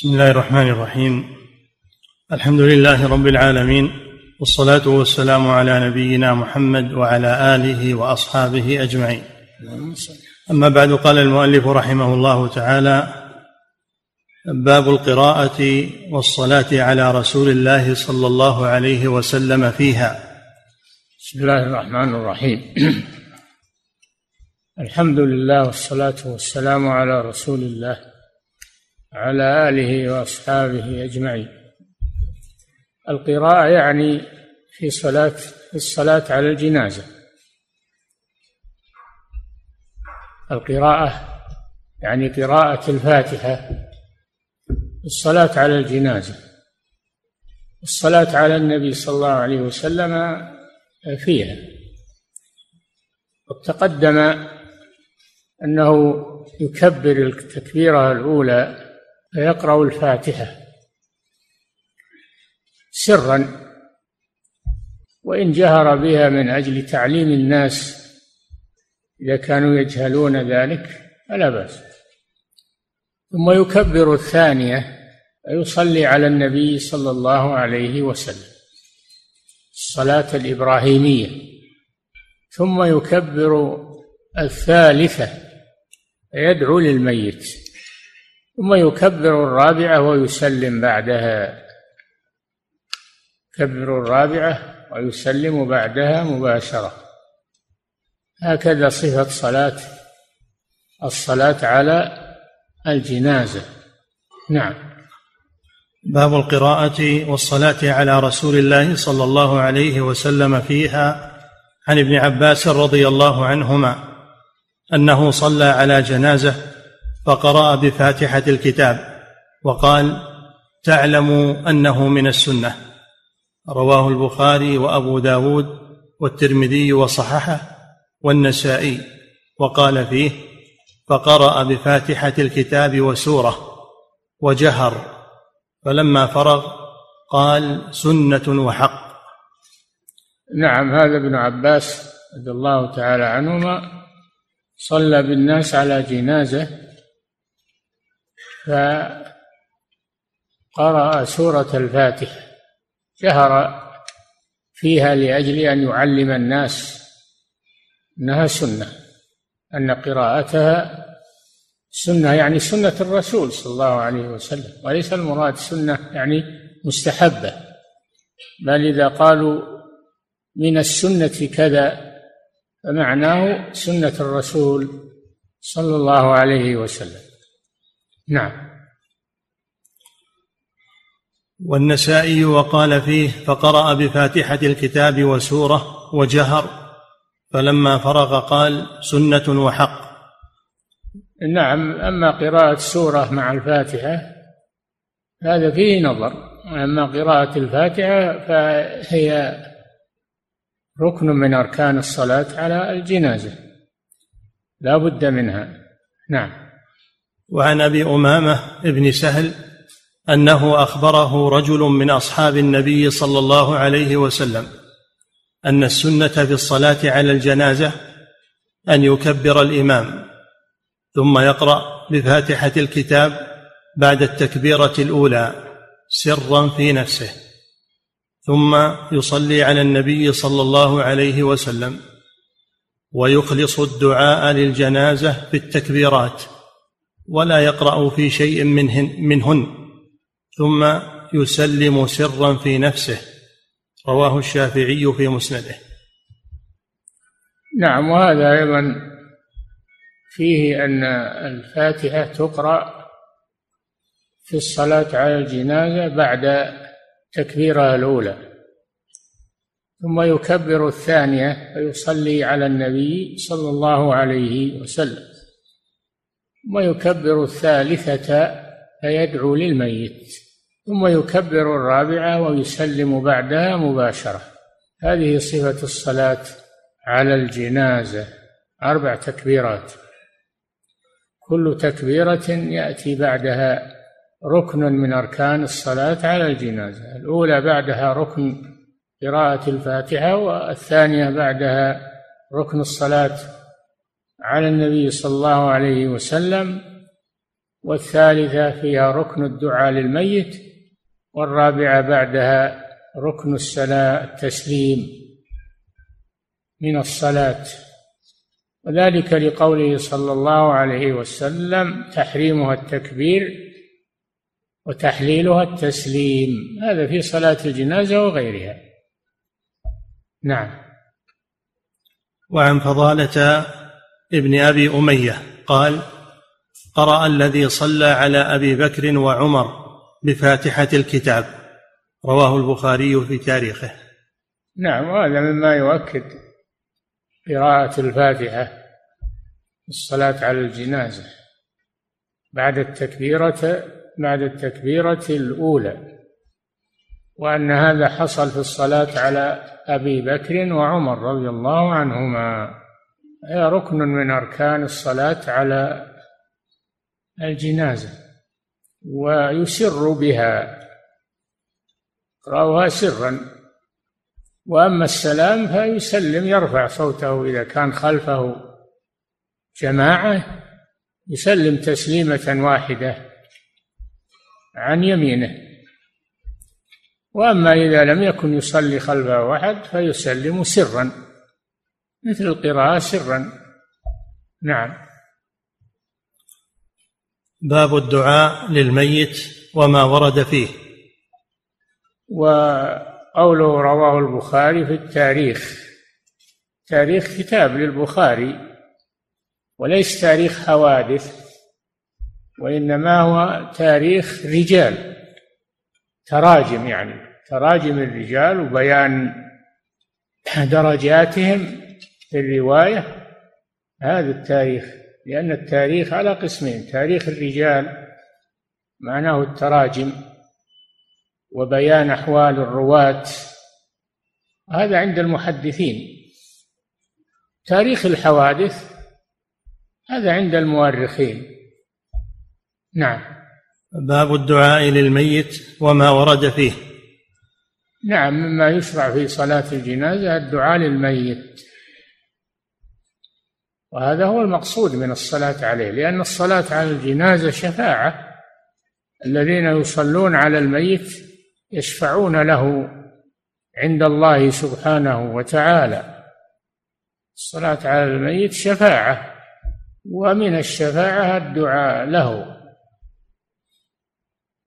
بسم الله الرحمن الرحيم. الحمد لله رب العالمين والصلاة والسلام على نبينا محمد وعلى آله وأصحابه أجمعين. أما بعد قال المؤلف رحمه الله تعالى باب القراءة والصلاة على رسول الله صلى الله عليه وسلم فيها. بسم الله الرحمن الرحيم. الحمد لله والصلاة والسلام على رسول الله. على آله وأصحابه أجمعين. القراءة يعني في صلاة في الصلاة على الجنازة. القراءة يعني قراءة الفاتحة. الصلاة على الجنازة. الصلاة على النبي صلى الله عليه وسلم فيها. وتقدم أنه يكبر التكبيرة الأولى فيقرأ الفاتحة سرا وإن جهر بها من أجل تعليم الناس إذا كانوا يجهلون ذلك فلا بأس. ثم يكبر الثانية ويصلي على النبي صلى الله عليه وسلم الصلاة الإبراهيمية. ثم يكبر الثالثة يدعو للميت. ثم يكبر الرابعة ويسلم بعدها. يكبر الرابعة ويسلم بعدها مباشرة. هكذا صفة صلاة الصلاة على الجنازة. نعم. باب القراءة والصلاة على رسول الله صلى الله عليه وسلم فيها عن ابن عباس رضي الله عنهما أنه صلى على جنازة فقرأ بفاتحة الكتاب وقال تعلم أنه من السنة. رواه البخاري وأبو داود والترمذي وصححه والنسائي وقال فيه فقرأ بفاتحة الكتاب وسورة وجهر فلما فرغ قال سنة وحق. نعم هذا ابن عباس رضي الله تعالى عنهما صلى بالناس على جنازة فقرأ سورة الفاتحة جهر فيها لأجل أن يعلم الناس أنها سنة أن قراءتها سنة يعني سنة الرسول صلى الله عليه وسلم. وليس المراد سنة يعني مستحبة. بل إذا قالوا من السنة كذا فمعناه سنة الرسول صلى الله عليه وسلم. نعم. والنسائي وقال فيه فقرأ بفاتحة الكتاب وسورة وجهر فلما فرغ قال سنة وحق. نعم أما قراءة سورة مع الفاتحة هذا فيه نظر أما قراءة الفاتحة فهي ركن من أركان الصلاة على الجنازة لا بد منها. نعم. وعن أبي أمامة بن سهل أنه أخبره رجل من أصحاب النبي صلى الله عليه وسلم أن السنة في الصلاة على الجنازة أن يكبر الإمام ثم يقرأ بفاتحة الكتاب بعد التكبيرة الأولى سرا في نفسه ثم يصلي على النبي صلى الله عليه وسلم ويخلص الدعاء للجنازة في التكبيرات. ولا يقرأ في شيء منهن, منهن. ثم يسلم سرا في نفسه. رواه الشافعي في مسنده. نعم وهذا أيضا فيه أن الفاتحة تقرأ في الصلاة على الجنازة بعد تكبيرها الأولى. ثم يكبر الثانية ويصلي على النبي صلى الله عليه وسلم. ثم يكبر الثالثة فيدعو للميت ثم يكبر الرابعة ويسلم بعدها مباشرة. هذه صفة الصلاة على الجنازة أربع تكبيرات. كل تكبيرة يأتي بعدها ركن من أركان الصلاة على الجنازة الأولى بعدها ركن قراءة الفاتحة والثانية بعدها ركن الصلاة على النبي صلى الله عليه وسلم والثالثة فيها ركن الدعاء للميت والرابعة بعدها ركن الصلاة التسليم من الصلاة. وذلك لقوله صلى الله عليه وسلم تحريمها التكبير وتحليلها التسليم. هذا في صلاة الجنازة وغيرها. نعم. وعن فضالة ابن أبي أمية قال قرأ الذي صلى على أبي بكر وعمر بفاتحة الكتاب. رواه البخاري في تاريخه. نعم وهذا مما يؤكد قراءة الفاتحة الصلاة على الجنازة بعد التكبيرة بعد التكبيرة الأولى وأن هذا حصل في الصلاة على أبي بكر وعمر رضي الله عنهما. هي ركن من أركان الصلاة على الجنازة ويسر بها. يقرأها سرا. وأما السلام فيسلم يرفع صوته إذا كان خلفه جماعة يسلم تسليمة واحدة عن يمينه. وأما إذا لم يكن يصلي خلفه أحد فيسلم سرا. مثل القراءة سرا. نعم. باب الدعاء للميت وما ورد فيه. وقوله رواه البخاري في التاريخ. تاريخ كتاب للبخاري وليس تاريخ حوادث وإنما هو تاريخ رجال. تراجم يعني تراجم الرجال وبيان درجاتهم الرواية هذا التاريخ لأن التاريخ على قسمين تاريخ الرجال معناه التراجم وبيان أحوال الرواة هذا عند المحدثين. تاريخ الحوادث هذا عند المؤرخين. نعم. باب الدعاء للميت وما ورد فيه. نعم مما يشرع في صلاة الجنازة الدعاء للميت. وهذا هو المقصود من الصلاة عليه لأن الصلاة على الجنازة شفاعة. الذين يصلون على الميت يشفعون له عند الله سبحانه وتعالى. الصلاة على الميت شفاعة ومن الشفاعة الدعاء له.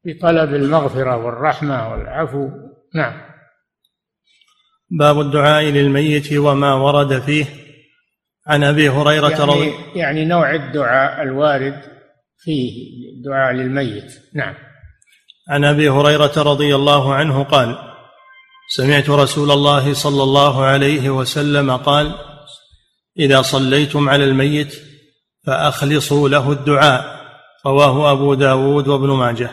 بطلب المغفرة والرحمة والعفو. نعم. باب الدعاء للميت وما ورد فيه. عن أبي هريرة يعني رضي يعني نوع الدعاء الوارد فيه الدعاء للميت. نعم. عن أبي هريرة رضي الله عنه قال سمعت رسول الله صلى الله عليه وسلم قال إذا صليتم على الميت فأخلصوا له الدعاء رواه أبو داود وابن ماجه.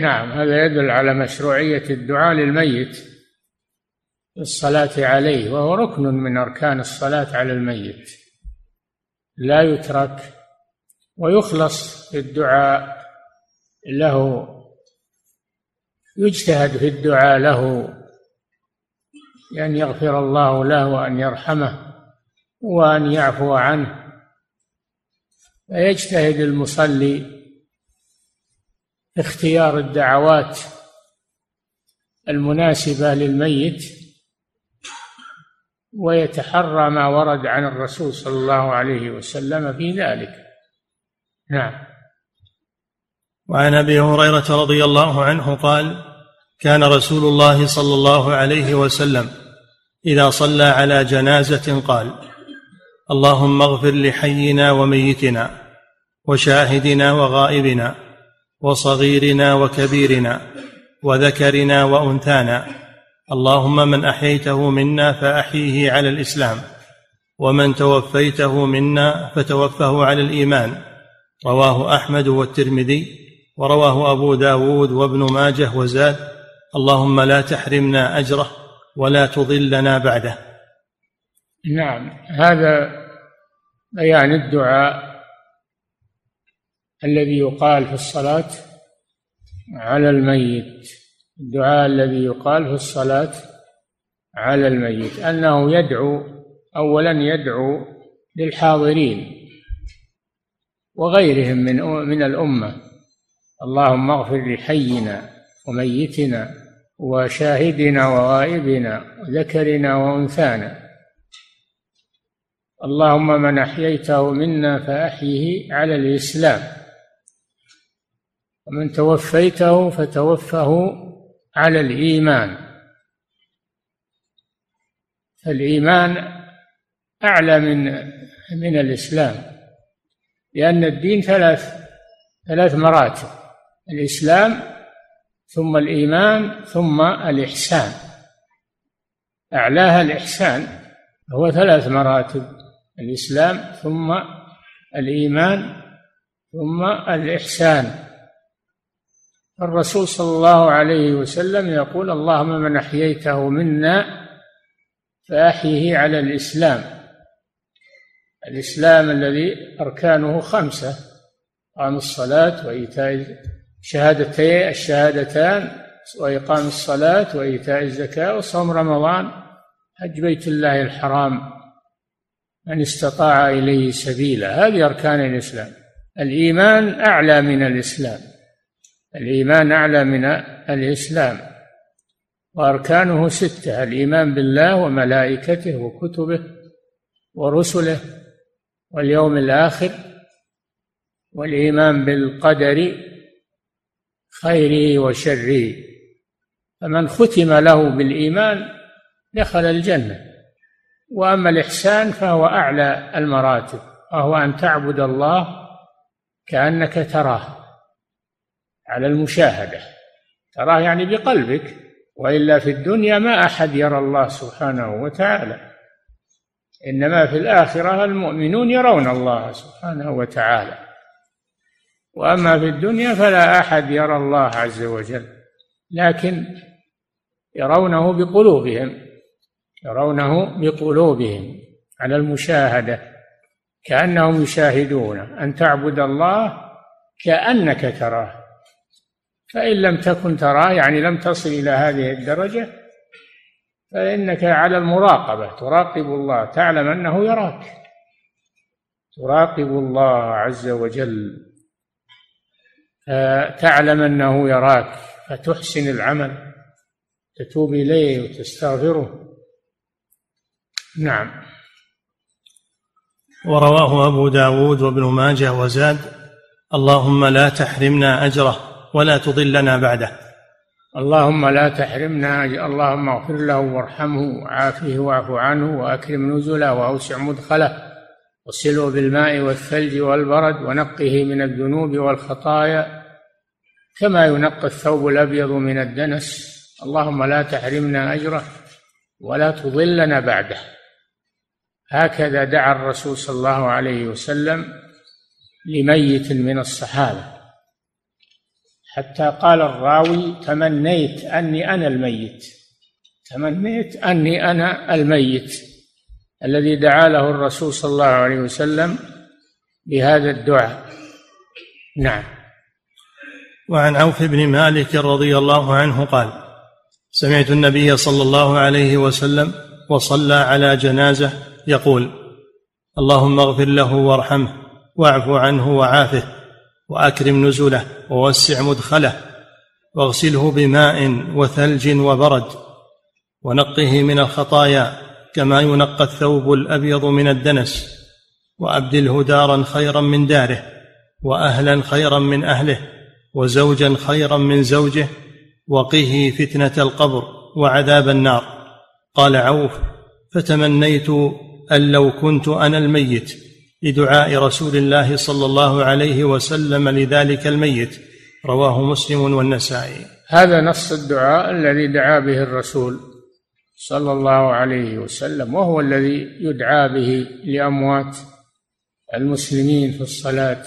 نعم هذا يدل على مشروعية الدعاء للميت. الصلاة عليه وهو ركن من أركان الصلاة على الميت. لا يترك ويخلص في الدعاء له يجتهد في الدعاء له بأن يغفر الله له وأن يرحمه وأن يعفو عنه. فيجتهد المصلي اختيار الدعوات المناسبة للميت ويتحرى ما ورد عن الرسول صلى الله عليه وسلم في ذلك. نعم. وعن أبي هريرة رضي الله عنه قال كان رسول الله صلى الله عليه وسلم إذا صلى على جنازة قال اللهم اغفر لحينا وميتنا وشاهدنا وغائبنا وصغيرنا وكبيرنا وذكرنا وأنثانا اللهم من احييته منا فأحيه على الإسلام ومن توفيته منا فتوفه على الإيمان. رواه أحمد والترمذي ورواه أبو داود وابن ماجه وزاد. اللهم لا تحرمنا أجره ولا تضلنا بعده. نعم هذا بيان الدعاء الذي يقال في الصلاة على الميت. الدعاء الذي يقال في الصلاة على الميت أنه يدعو أولا يدعو للحاضرين وغيرهم من من الأمة. اللهم اغفر لحينا وميتنا وشاهدنا وغائبنا وذكرنا وأنثانا. اللهم من أحييته منا فأحيه على الإسلام ومن توفيته فتوفه على الإيمان. فالإيمان أعلى من من الإسلام لأن الدين ثلاث ثلاث مراتب الإسلام ثم الإيمان ثم الإحسان. أعلاها الإحسان هو ثلاث مراتب الإسلام ثم الإيمان ثم الإحسان. الرسول صلى الله عليه وسلم يقول اللهم من أحييته منا فأحيه على الإسلام. الإسلام الذي أركانه خمسة قام الصلاة وإيتاء شهادتي الشهادتان وإقام الصلاة وإيتاء الزكاة وصوم رمضان حج بيت الله الحرام. من استطاع إليه سبيلا. هذه أركان الإسلام. الإيمان أعلى من الإسلام. الإيمان أعلى من الإسلام وأركانه ستة الإيمان بالله وملائكته وكتبه ورسله واليوم الآخر والإيمان بالقدر خيره وشره. فمن ختم له بالإيمان دخل الجنة وأما الإحسان فهو أعلى المراتب وهو أن تعبد الله كأنك تراه. على المشاهدة. تراه يعني بقلبك وإلا في الدنيا ما أحد يرى الله سبحانه وتعالى. إنما في الآخرة المؤمنون يرون الله سبحانه وتعالى. وأما في الدنيا فلا أحد يرى الله عز وجل لكن يرونه بقلوبهم يرونه بقلوبهم على المشاهدة كأنهم يشاهدون أن تعبد الله كأنك تراه. فإن لم تكن تراه يعني لم تصل إلى هذه الدرجة فإنك على المراقبة. تراقب الله تعلم أنه يراك. تراقب الله عز وجل. تعلم أنه يراك فتحسن العمل تتوب إليه وتستغفره. نعم. ورواه أبو داود وابن ماجه وزاد اللهم لا تحرمنا أجره. ولا تضلنا بعده. اللهم لا تحرمنا اللهم اغفر له وارحمه وعافه واعف عنه واكرم نزله واوسع مدخله وسله بالماء والثلج والبرد ونقه من الذنوب والخطايا كما ينقى الثوب الأبيض من الدنس. اللهم لا تحرمنا أجره ولا تضلنا بعده. هكذا دعا الرسول صلى الله عليه وسلم لميت من الصحابة. حتى قال الراوي تمنيت أني أنا الميت. تمنيت أني أنا الميت. الذي دعا له الرسول صلى الله عليه وسلم بهذا الدعاء. نعم. وعن عوف بن مالك رضي الله عنه قال سمعت النبي صلى الله عليه وسلم وصلى على جنازة يقول اللهم اغفر له وارحمه واعف عنه وعافه. وأكرم نزله ووسع مدخله واغسله بماء وثلج وبرد ونقه من الخطايا كما ينقى الثوب الأبيض من الدنس وأبدله دارا خيرا من داره وأهلا خيرا من أهله وزوجا خيرا من زوجه وقه فتنة القبر وعذاب النار. قال عوف فتمنيت أن لو كنت أنا الميت لدعاء رسول الله صلى الله عليه وسلم لذلك الميت رواه مسلم والنسائي. هذا نص الدعاء الذي دعا به الرسول صلى الله عليه وسلم وهو الذي يدعى به لأموات المسلمين في الصلاة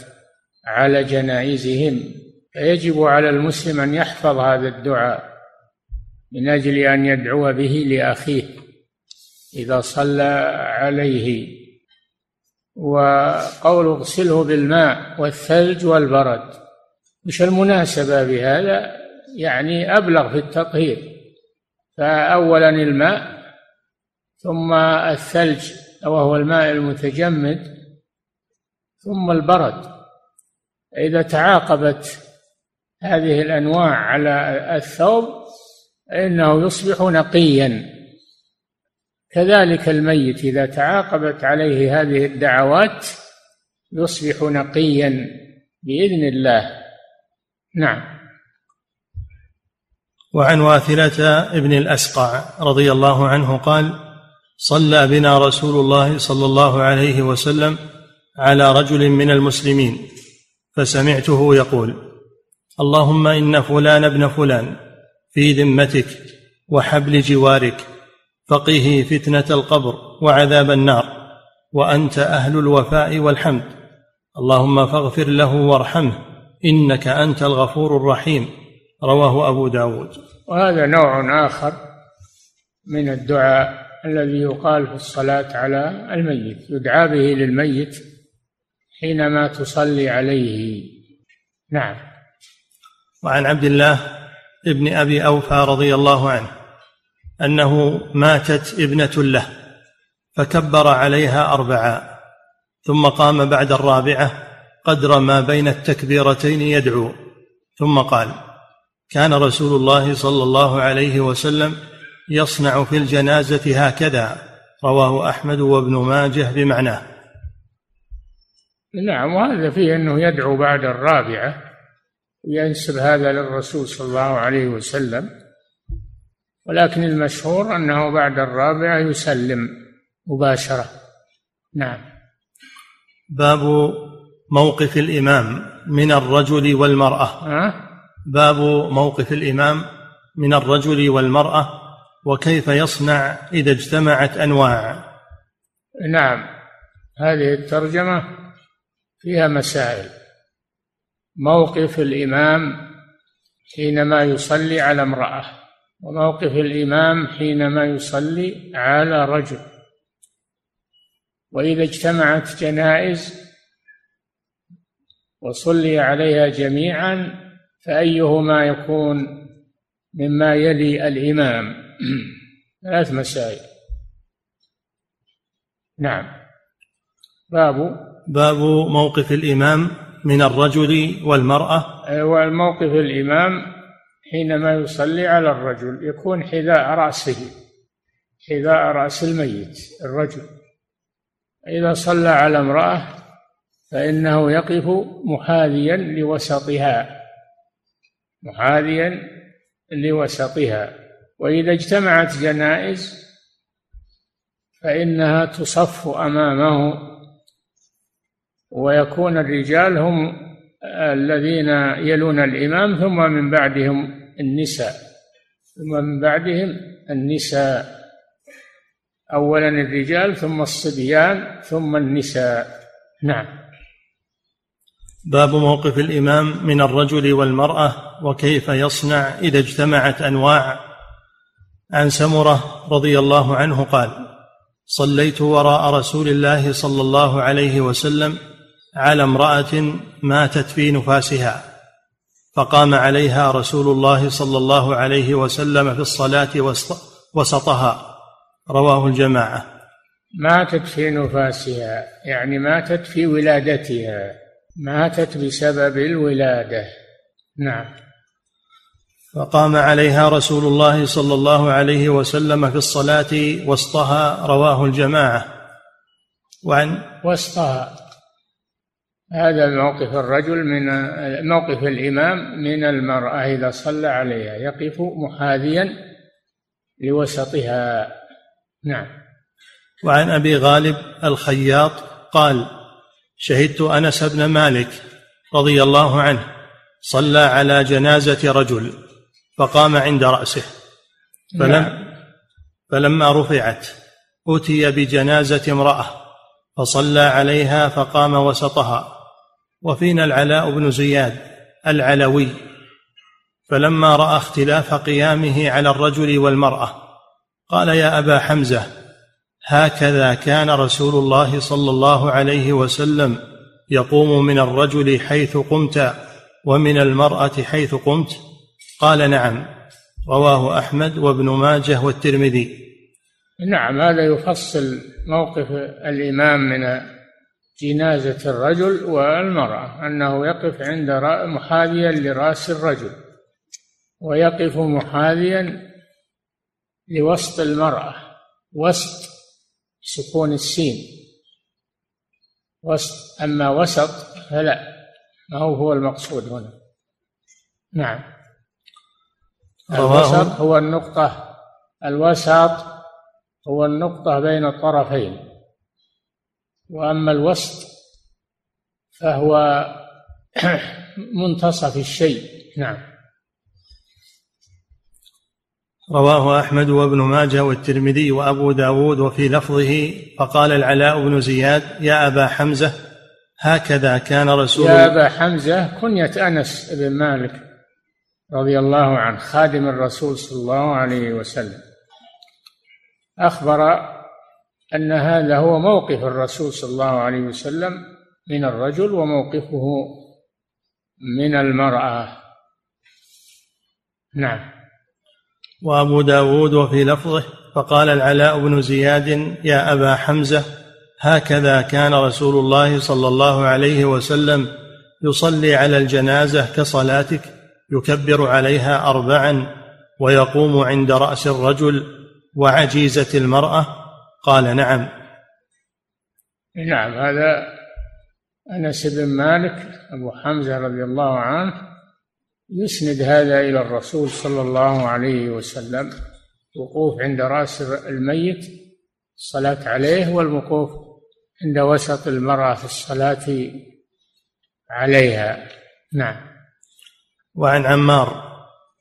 على جنائزهم. فيجب على المسلم أن يحفظ هذا الدعاء من أجل أن يدعو به لأخيه إذا صلى عليه. وقول اغسله بالماء والثلج والبرد. مش المناسبة بهذا يعني أبلغ في التطهير. فأولا الماء ثم الثلج وهو الماء المتجمد ثم البرد. إذا تعاقبت هذه الأنواع على الثوب فإنه يصبح نقيا. كذلك الميت إذا تعاقبت عليه هذه الدعوات يصبح نقيا بإذن الله. نعم. وعن واثلة ابن الأسقع رضي الله عنه قال صلى بنا رسول الله صلى الله عليه وسلم على رجل من المسلمين فسمعته يقول اللهم إن فلان ابن فلان في ذمتك وحبل جوارك فقه فتنة القبر وعذاب النار. وأنت أهل الوفاء والحمد. اللهم فاغفر له وارحمه إنك أنت الغفور الرحيم. رواه أبو داود. وهذا نوع آخر من الدعاء الذي يقال في الصلاة على الميت. يدعى به للميت حينما تصلي عليه. نعم. وعن عبد الله ابن أبي أوفى رضي الله عنه. أنه ماتت ابنة له فكبر عليها اربعا ثم قام بعد الرابعة قدر ما بين التكبيرتين يدعو ثم قال كان رسول الله صلى الله عليه وسلم يصنع في الجنازة هكذا رواه أحمد وابن ماجه بمعناه. نعم وهذا فيه أنه يدعو بعد الرابعة وينسب هذا للرسول صلى الله عليه وسلم. ولكن المشهور أنه بعد الرابعه يسلم مباشرة. نعم. باب موقف الإمام من الرجل والمرأة. ها؟ باب موقف الإمام من الرجل والمرأة وكيف يصنع إذا اجتمعت أنواع. نعم. هذه الترجمة فيها مسائل. موقف الإمام حينما يصلي على امرأة. وموقف الإمام حينما يصلي على رجل. وإذا اجتمعت جنائز وصلي عليها جميعا فأيهما يكون مما يلي الإمام؟ ثلاث مسائل. نعم. باب. باب موقف الإمام من الرجل والمرأة. والموقف الإمام حينما يصلي على الرجل يكون حذاء رأسه حذاء رأس الميت الرجل. إذا صلى على امرأة فإنه يقف محاذيا لوسطها محاذيا لوسطها. وإذا اجتمعت جنائز فإنها تصف أمامه ويكون الرجال هم الذين يلون الإمام ثم من بعدهم النساء ثم من بعدهم النساء. أولا الرجال ثم الصبيان ثم النساء. نعم. باب موقف الإمام من الرجل والمرأة وكيف يصنع إذا اجتمعت أنواع. عن سمرة رضي الله عنه قال صليت وراء رسول الله صلى الله عليه وسلم على امرأة ماتت في نفاسها. فقام عليها رسول الله صلى الله عليه وسلم في الصلاة وسطها. رواه الجماعة. ماتت في نفاسها يعني ماتت في ولادتها. ماتت بسبب الولادة. نعم. فقام عليها رسول الله صلى الله عليه وسلم في الصلاة وسطها رواه الجماعة. وعن وسطها. هذا موقف الرجل من موقف الإمام من المرأة إذا صلى عليها يقف محاذيا لوسطها. نعم. وعن أبي غالب الخياط قال شهدت أنس بن مالك رضي الله عنه صلى على جنازة رجل فقام عند رأسه. فلم نعم. فلما رفعت أتي بجنازة امرأة فصلى عليها فقام وسطها. وفينا العلاء بن زياد العلوي. فلما رأى اختلاف قيامه على الرجل والمرأة قال يا أبا حمزة هكذا كان رسول الله صلى الله عليه وسلم يقوم من الرجل حيث قمت ومن المرأة حيث قمت؟ قال نعم رواه أحمد وابن ماجه والترمذي. نعم هذا يفصل موقف الإمام من جنازة الرجل والمرأة أنه يقف عند محاذيا لرأس الرجل ويقف محاذيا لوسط المرأة وسط سكون السين. وسط أما وسط فلا ما هو هو المقصود هنا. نعم. الوسط هو النقطة الوسط هو النقطة بين الطرفين. وأما الوسط فهو منتصف الشيء. نعم. رواه أحمد وابن ماجه والترمذي وأبو داود وفي لفظه فقال العلاء بن زياد يا أبا حمزة هكذا كان رسول يا أبا حمزة كنية أنس بن مالك رضي الله عنه خادم الرسول صلى الله عليه وسلم. أخبر أن هذا هو موقف الرسول صلى الله عليه وسلم من الرجل وموقفه من المرأة. نعم. وأبو داود وفي لفظه فقال العلاء بن زياد يا أبا حمزة هكذا كان رسول الله صلى الله عليه وسلم يصلي على الجنازة كصلاتك يكبر عليها أربعا ويقوم عند رأس الرجل وعجيزة المرأة قال نعم. نعم هذا أنس بن مالك أبو حمزة رضي الله عنه يسند هذا إلى الرسول صلى الله عليه وسلم. وقوف عند رأس الميت الصلاة عليه والوقوف عند وسط المرأة في الصلاة عليها. نعم. وعن عمار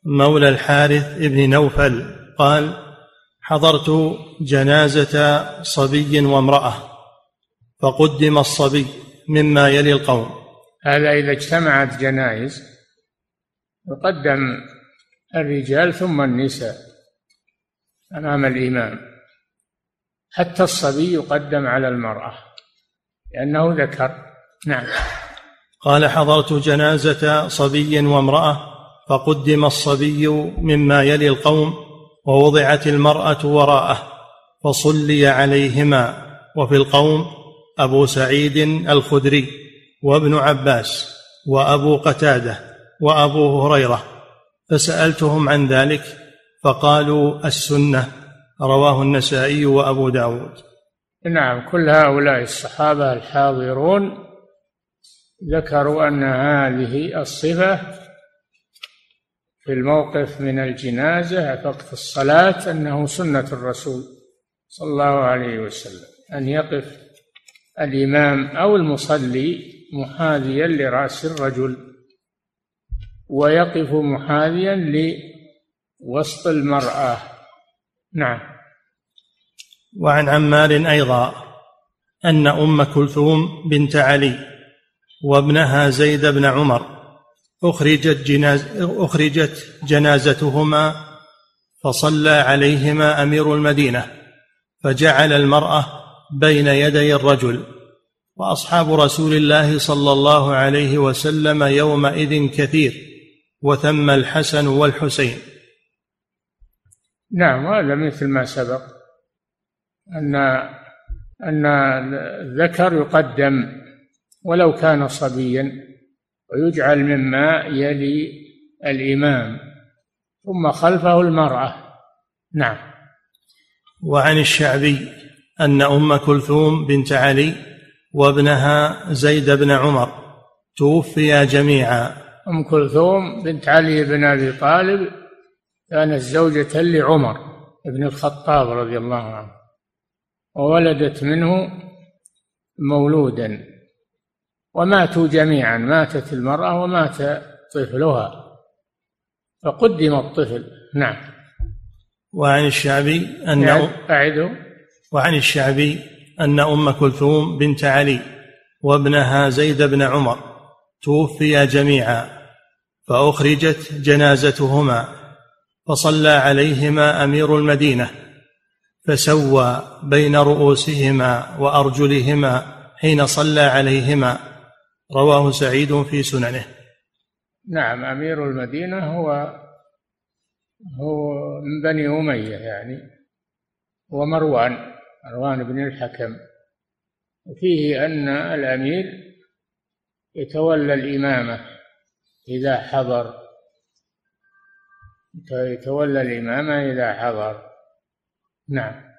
مولى الحارث بن نوفل قال حضرت جنازة صبي وامرأة فقدم الصبي مما يلي القوم. هذا إذا اجتمعت جنائز يقدم الرجال ثم النساء أمام الإمام. حتى الصبي يقدم على المرأة لأنه ذكر. نعم. قال حضرت جنازة صبي وامرأة فقدم الصبي مما يلي القوم. ووضعت المرأة وراءه فصلي عليهما. وفي القوم أبو سعيد الخدري وابن عباس وأبو قتادة وأبو هريرة فسألتهم عن ذلك فقالوا السنة. رواه النسائي وأبو داود. نعم كل هؤلاء الصحابة الحاضرون ذكروا أن هذه الصفة في الموقف من الجنازة وقت الصلاة أنه سنة الرسول صلى الله عليه وسلم. أن يقف الإمام أو المصلي محاذيا لرأس الرجل ويقف محاذيا لوسط المرأة. نعم. وعن عمار أيضا أن أم كلثوم بنت علي وابنها زيد بن عمر أخرجت, جناز أخرجت جنازتهما فصلى عليهما أمير المدينة فجعل المرأة بين يدي الرجل وأصحاب رسول الله صلى الله عليه وسلم يومئذ كثير وثم الحسن والحسين. نعم هذا مثل ما سبق أن أن الذكر يقدم ولو كان صبيا. ويجعل مما يلي الإمام ثم خلفه المرأة. نعم. وعن الشعبي أن أم كلثوم بنت علي وابنها زيد بن عمر توفيا جميعا. أم كلثوم بنت علي بن أبي طالب كانت زوجة لعمر بن الخطاب رضي الله عنه وولدت منه مولودا. وماتوا جميعا ماتت المرأة ومات طفلها فقدم الطفل. نعم. وعن الشعبي أن أعده وعن الشعبي أن أم كلثوم بنت علي وابنها زيد بن عمر توفيا جميعا فأخرجت جنازتهما فصلى عليهما أمير المدينة فسوى بين رؤوسهما وأرجلهما حين صلى عليهما. رواه سعيد في سننه. نعم أمير المدينة هو هو من بني أمية يعني هو مروان بن الحكم. وفيه أن الأمير يتولى الإمامة إذا حضر يتولى الإمامة إذا حضر. نعم.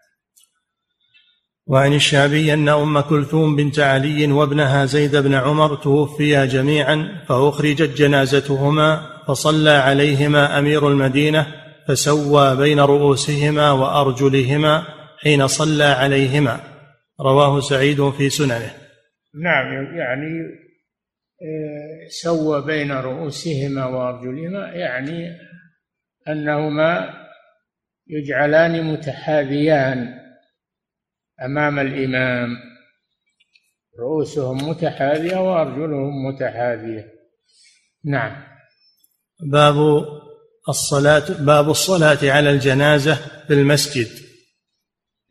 وعن الشعبي أن أم كلثوم بنت علي وابنها زيد بن عمر توفيا جميعا فأخرجت جنازتهما فصلى عليهما أمير المدينة فسوى بين رؤوسهما وأرجلهما حين صلى عليهما. رواه سعيد في سننه. نعم يعني آه، سوى بين رؤوسهما وأرجلهما يعني أنهما يجعلان متحاذيان أمام الإمام. رؤوسهم متحاذية وأرجلهم متحاذية. نعم. باب الصلاة باب الصلاة على الجنازة في المسجد.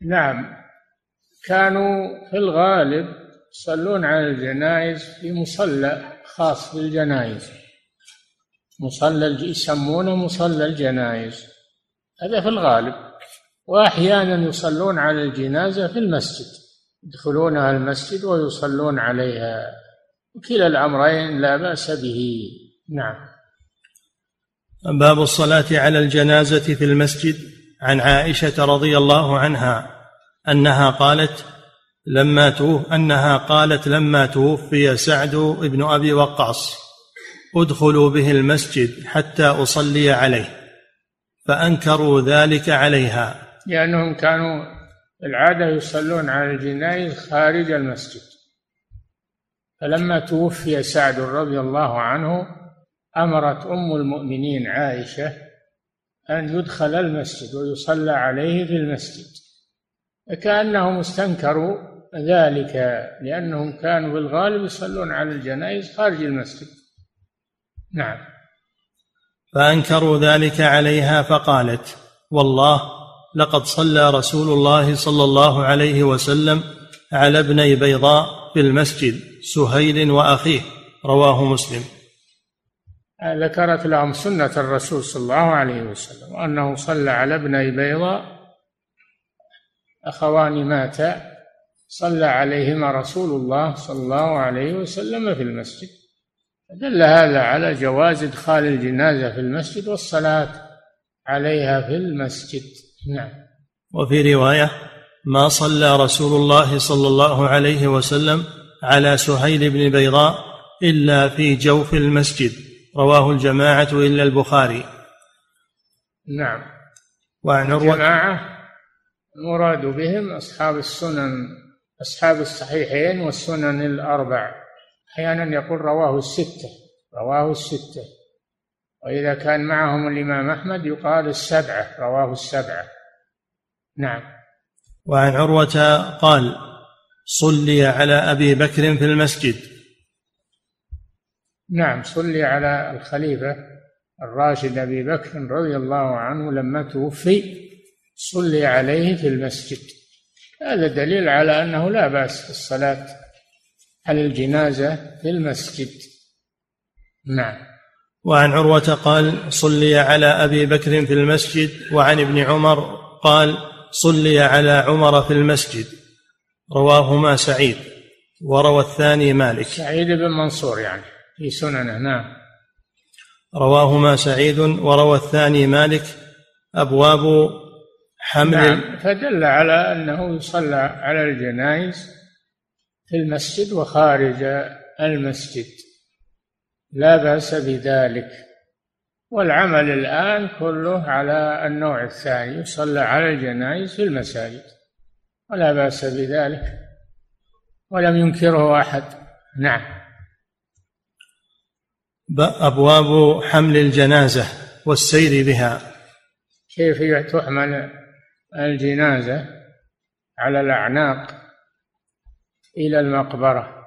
نعم. كانوا في الغالب يصلون على الجنائز في مصلى خاص بالجنائز مصلى يسمونه مصلى الجنائز. هذا في الغالب. وأحيانا يصلون على الجنازة في المسجد. يدخلونها المسجد ويصلون عليها. كلا الأمرين لا بأس به. نعم. باب الصلاة على الجنازة في المسجد. عن عائشة رضي الله عنها أنها قالت لما توف أنها قالت لما توفي سعد بن أبي وقاص أدخلوا به المسجد حتى أصلي عليه فأنكروا ذلك عليها. لأنهم كانوا العادة يصلون على الجنائز خارج المسجد. فلما توفي سعد رضي الله عنه أمرت أم المؤمنين عائشة أن يدخل المسجد ويصلى عليه في المسجد. فكأنهم استنكروا ذلك لأنهم كانوا بالغالب يصلون على الجنائز خارج المسجد. نعم. فأنكروا ذلك عليها فقالت والله لقد صلى رسول الله صلى الله عليه وسلم على ابني بيضاء في المسجد سهيل وأخيه رواه مسلم. ذكرت لهم سنة الرسول صلى الله عليه وسلم وانه صلى على ابني بيضاء. أخوان ماتا صلى عليهما رسول الله صلى الله عليه وسلم في المسجد. دل هذا على جواز إدخال الجنازة في المسجد والصلاة عليها في المسجد. نعم. وفي رواية ما صلى رسول الله صلى الله عليه وسلم على سهيل بن بيضاء إلا في جوف المسجد. رواه الجماعة إلا البخاري. نعم. وعن عروه الجماعة المراد بهم أصحاب السنن أصحاب الصحيحين والسنن الأربع. أحيانا يقول رواه الستة رواه الستة. وإذا كان معهم الإمام أحمد يقال السبعة رواه السبعة. نعم. وعن عروة قال صلي على أبي بكر في المسجد. نعم صلي على الخليفة الراشد أبي بكر رضي الله عنه لما توفي صلي عليه في المسجد. هذا دليل على أنه لا بأس الصلاة على الجنازة في المسجد. نعم. وعن عروة قال صلي على أبي بكر في المسجد. وعن ابن عمر قال صلي على عمر في المسجد. رواهما سعيد. وروى الثاني مالك. سعيد بن منصور يعني في سننه نعم. رواهما سعيد. وروى الثاني مالك أبواب حمل نعم فدل على أنه يصلى على الجنائز في المسجد وخارج المسجد. لا بأس بذلك. والعمل الآن كله على النوع الثاني يصلى على الجنائز في المساجد. ولا بأس بذلك. ولم ينكره أحد. نعم. أبواب حمل الجنازة والسير بها. كيف تحمل الجنازة على الأعناق إلى المقبرة؟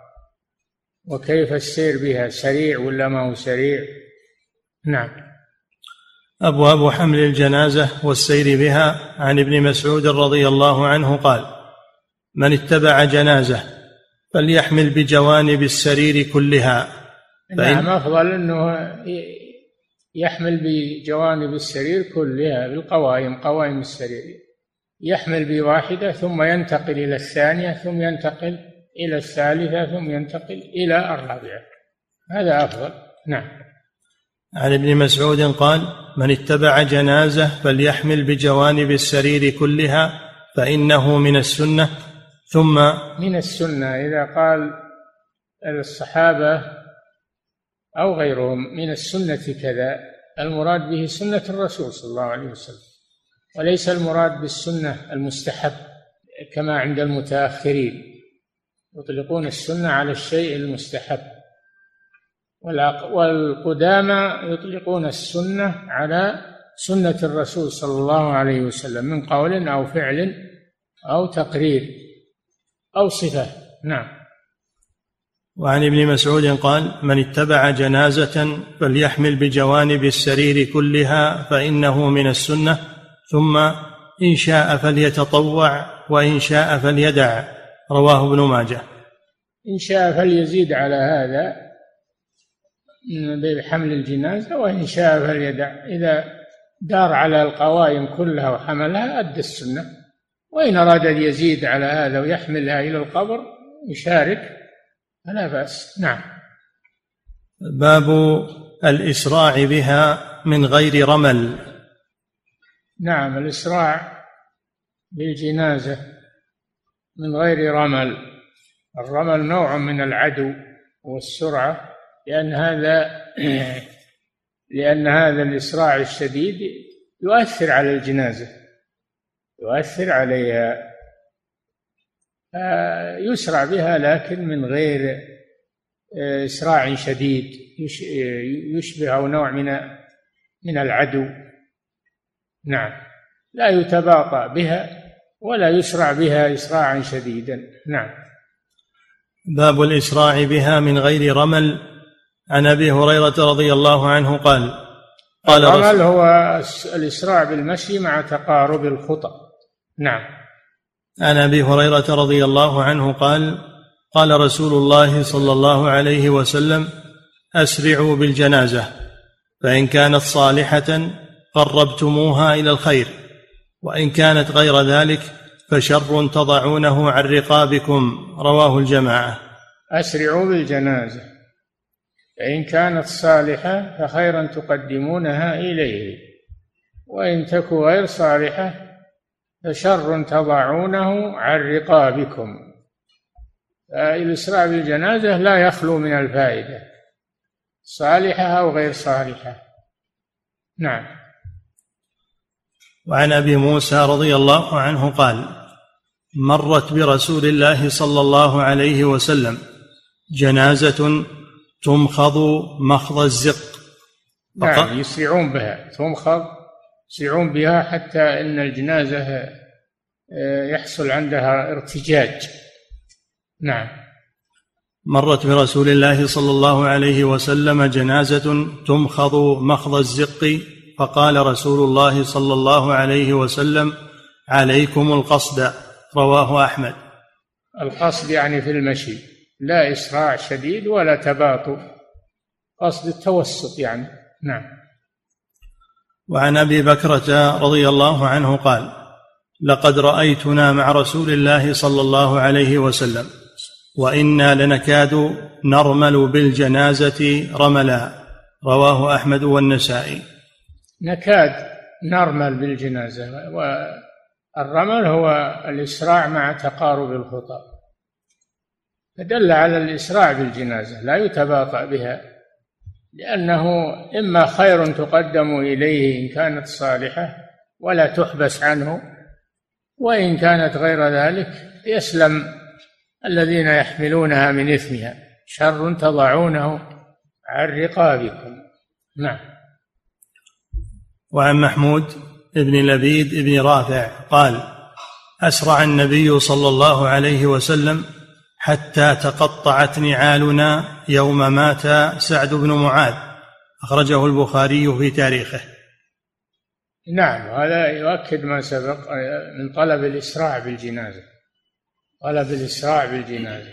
وكيف السير بها سريع ولا ما هو سريع؟ نعم. أبواب حمل الجنازة والسير بها عن ابن مسعود رضي الله عنه قال من اتبع جنازة فليحمل بجوانب السرير كلها. نعم أفضل أنه يحمل بجوانب السرير كلها بالقوائم قوائم السرير. يحمل بواحدة ثم ينتقل إلى الثانية ثم ينتقل إلى الثالثة ثم ينتقل إلى الرابعة. هذا أفضل. نعم. عن ابن مسعود قال من اتبع جنازة فليحمل بجوانب السرير كلها فإنه من السنة. ثم من السنة إذا قال الصحابة أو غيرهم من السنة كذا. المراد به سنة الرسول صلى الله عليه وسلم. وليس المراد بالسنة المستحب كما عند المتأخرين. يطلقون السنة على الشيء المستحب. والقدامى يطلقون السنة على سنة الرسول صلى الله عليه وسلم من قول أو فعل أو تقرير أو صفة. نعم. وعن ابن مسعود قال من اتبع جنازة فليحمل بجوانب السرير كلها فإنه من السنة ثم إن شاء فليتطوع وإن شاء فليدع. رواه ابن ماجه. إن شاء فليزيد على هذا بحمل الجنازة وإن شاء فليدع. إذا دار على القوائم كلها وحملها أدى السنة. وإن أراد أن يزيد على هذا ويحملها إلى القبر يشارك فلا بأس. نعم. باب الإسراع بها من غير رمل. نعم الإسراع بالجنازة. من غير رمل. الرمل نوع من العدو والسرعة لأن هذا لأن هذا الإسراع الشديد يؤثر على الجنازة يؤثر عليها يسرع بها لكن من غير إسراع شديد يشبه نوع من من العدو. نعم. لا يتباطأ بها. ولا يسرع بها إسراعا شديدا. نعم. باب الإسراع بها من غير رمل. عن أبي هريرة رضي الله عنه قال قال الرمل هو الإسراع بالمشي مع تقارب الخطى نعم. عن أبي هريرة رضي الله عنه قال قال رسول الله صلى الله عليه وسلم أسرعوا بالجنازة فإن كانت صالحة قربتموها إلى الخير. وإن كانت غير ذلك فشر تضعونه عن رقابكم رواه الجماعة. أسرعوا بالجنازة. فإن كانت صالحة فخيرا تقدمونها إليه. وإن تك غير صالحة فشر تضعونه عن رقابكم. الإسراع بالجنازة لا يخلو من الفائدة صالحة أو غير صالحة. نعم. وعن أبي موسى رضي الله عنه قال مرت برسول الله صلى الله عليه وسلم جنازة تمخض مخض الزق. نعم يسرعون بها تمخض يسرعون بها حتى إن الجنازة آه، يحصل عندها ارتجاج. نعم. مرت برسول الله صلى الله عليه وسلم جنازة تمخض مخض الزق فقال رسول الله صلى الله عليه وسلم عليكم القصد. رواه أحمد. القصد يعني في المشي لا إسراع شديد ولا تباطؤ. قصد التوسط يعني نعم. وعن أبي بكرة رضي الله عنه قال لقد رأيتنا مع رسول الله صلى الله عليه وسلم وإنا لنكاد نرمل بالجنازة رملا رواه أحمد والنسائي. نكاد نرمل بالجنازة والرمل هو الإسراع مع تقارب الخطى فدل على الإسراع بالجنازة لا يتباطأ بها لأنه إما خير تقدم إليه إن كانت صالحة ولا تحبس عنه وإن كانت غير ذلك يسلم الذين يحملونها من إثمها. شر تضعونه عن رقابكم. نعم. وعن محمود بن لبيد بن رافع قال أسرع النبي صلى الله عليه وسلم حتى تقطعت نعالنا يوم مات سعد بن معاذ. أخرجه البخاري في تاريخه. نعم هذا يؤكد ما سبق من طلب الإسراع بالجنازة. طلب الإسراع بالجنازة.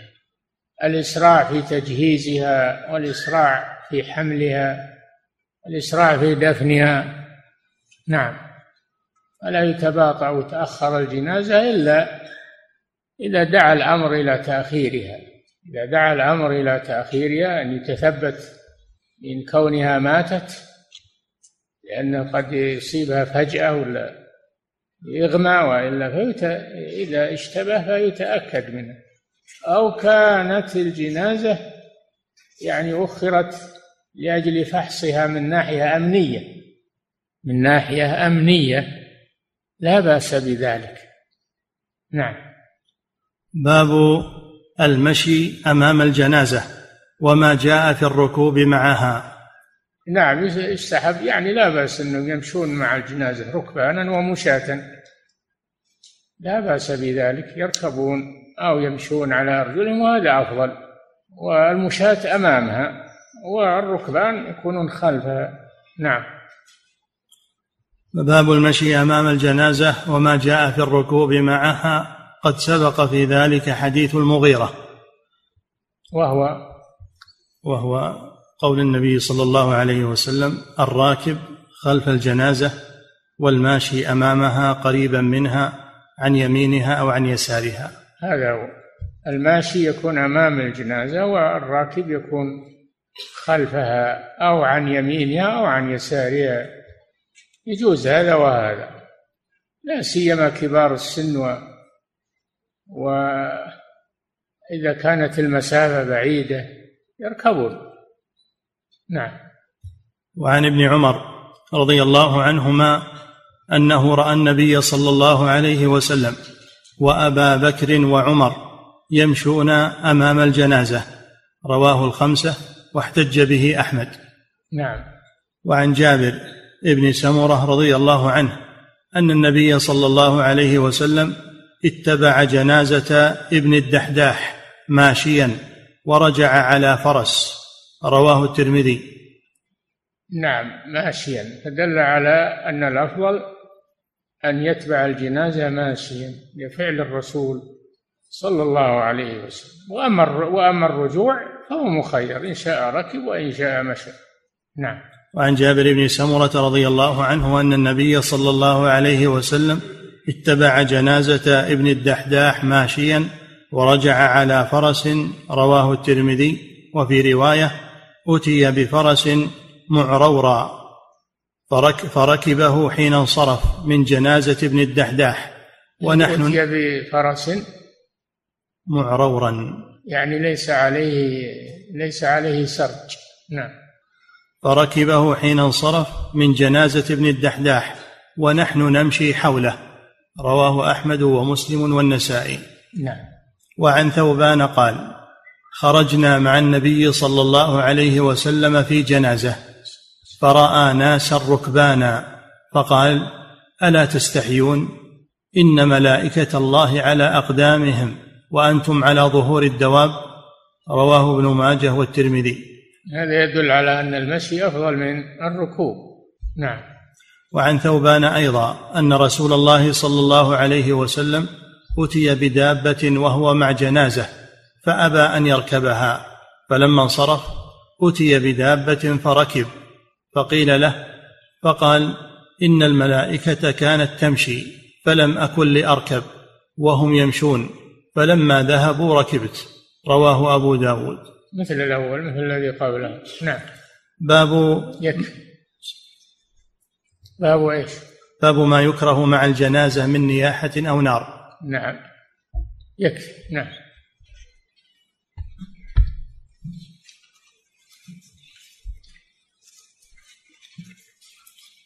الإسراع في تجهيزها والإسراع في حملها الإسراع في دفنها. نعم. ولا يتباطأ وتأخر الجنازة إلا إذا دعا الأمر إلى تأخيرها. إذا دعا الأمر إلى تأخيرها أن يتثبت من كونها ماتت لأنه قد يصيبها فجأة ولا يغمى وإلا فيت... إذا اشتبه فيتأكد منه. أو كانت الجنازة يعني أخرت لأجل فحصها من ناحية أمنية. من ناحية أمنية. لا بأس بذلك. نعم. باب المشي أمام الجنازة وما جاء في الركوب معها. نعم يستحب يعني لا بأس انهم يمشون مع الجنازة ركبانا ومشاة. لا بأس بذلك يركبون أو يمشون على ارجلهم وهذا أفضل. والمشاة أمامها والركبان يكونون خلفها. نعم. باب المشي أمام الجنازة وما جاء في الركوب معها قد سبق في ذلك حديث المغيرة. وهو وهو قول النبي صلى الله عليه وسلم الراكب خلف الجنازة والماشي أمامها قريبا منها عن يمينها أو عن يسارها. هذا هو. الماشي يكون أمام الجنازة والراكب يكون خلفها أو عن يمينها أو عن يسارها. يجوز هذا وهذا. لا سيما كبار السن وإذا كانت المسافة بعيدة يركبون. نعم. وعن ابن عمر رضي الله عنهما أنه رأى النبي صلى الله عليه وسلم وأبا بكر وعمر يمشون أمام الجنازة. رواه الخمسة واحتج به أحمد. نعم. وعن جابر ابن سمرة رضي الله عنه أن النبي صلى الله عليه وسلم اتبع جنازة ابن الدحداح ماشيا ورجع على فرس. رواه الترمذي. نعم ماشيا. فدل على أن الأفضل أن يتبع الجنازة ماشيا لفعل الرسول صلى الله عليه وسلم. وأما وأما الرجوع فهو مخير إن شاء ركب وإن شاء مشى. نعم. وعن جابر بن سمرة رضي الله عنه أن النبي صلى الله عليه وسلم اتبع جنازة ابن الدحداح ماشيا ورجع على فرس رواه الترمذي وفي رواية أتي بفرس معرورا فرك فركبه حين انصرف من جنازة ابن الدحداح ونحن أتي بفرس؟ معرورا. يعني ليس عليه ليس عليه سرج. نعم. فركبه حين انصرف من جنازة ابن الدحداح ونحن نمشي حوله. رواه أحمد ومسلم والنسائي. نعم. وعن ثوبان قال خرجنا مع النبي صلى الله عليه وسلم في جنازة فرأى ناسا ركبانا فقال ألا تستحيون؟ إن ملائكة الله على أقدامهم وأنتم على ظهور الدواب. رواه ابن ماجه والترمذي. هذا يدل على أن المشي أفضل من الركوب. نعم. وعن ثوبان أيضا أن رسول الله صلى الله عليه وسلم أتي بدابة وهو مع جنازة فأبى أن يركبها. فلما انصرف أتي بدابة فركب. فقيل له فقال إن الملائكة كانت تمشي فلم أكن لأركب وهم يمشون. فلما ذهبوا ركبت. رواه أبو داود. مثل الأول مثل الذي قبله. نعم. باب يكفي باب إيش؟ باب ما يكره مع الجنازة من نياحة أو نار. نعم. يكفي نعم.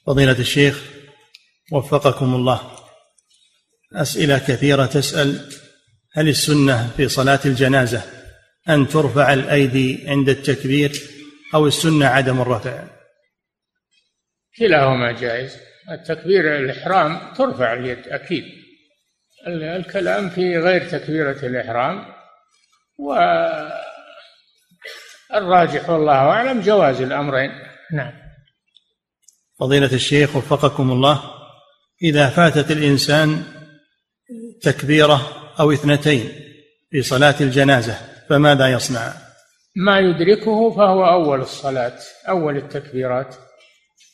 فضيلة الشيخ وفقكم الله. أسئلة كثيرة تسأل هل السنة في صلاة الجنازة؟ أن ترفع الأيدي عند التكبير أو السنة عدم الرفع. كلاهما جائز. التكبير الإحرام ترفع اليد أكيد. الكلام في غير تكبيرة الإحرام. والراجح والله أعلم جواز الأمرين. نعم. فضيلة الشيخ وفقكم الله إذا فاتت الإنسان تكبيرة أو اثنتين في صلاة الجنازة فماذا يصنع؟ ما يدركه فهو أول الصلاة أول التكبيرات.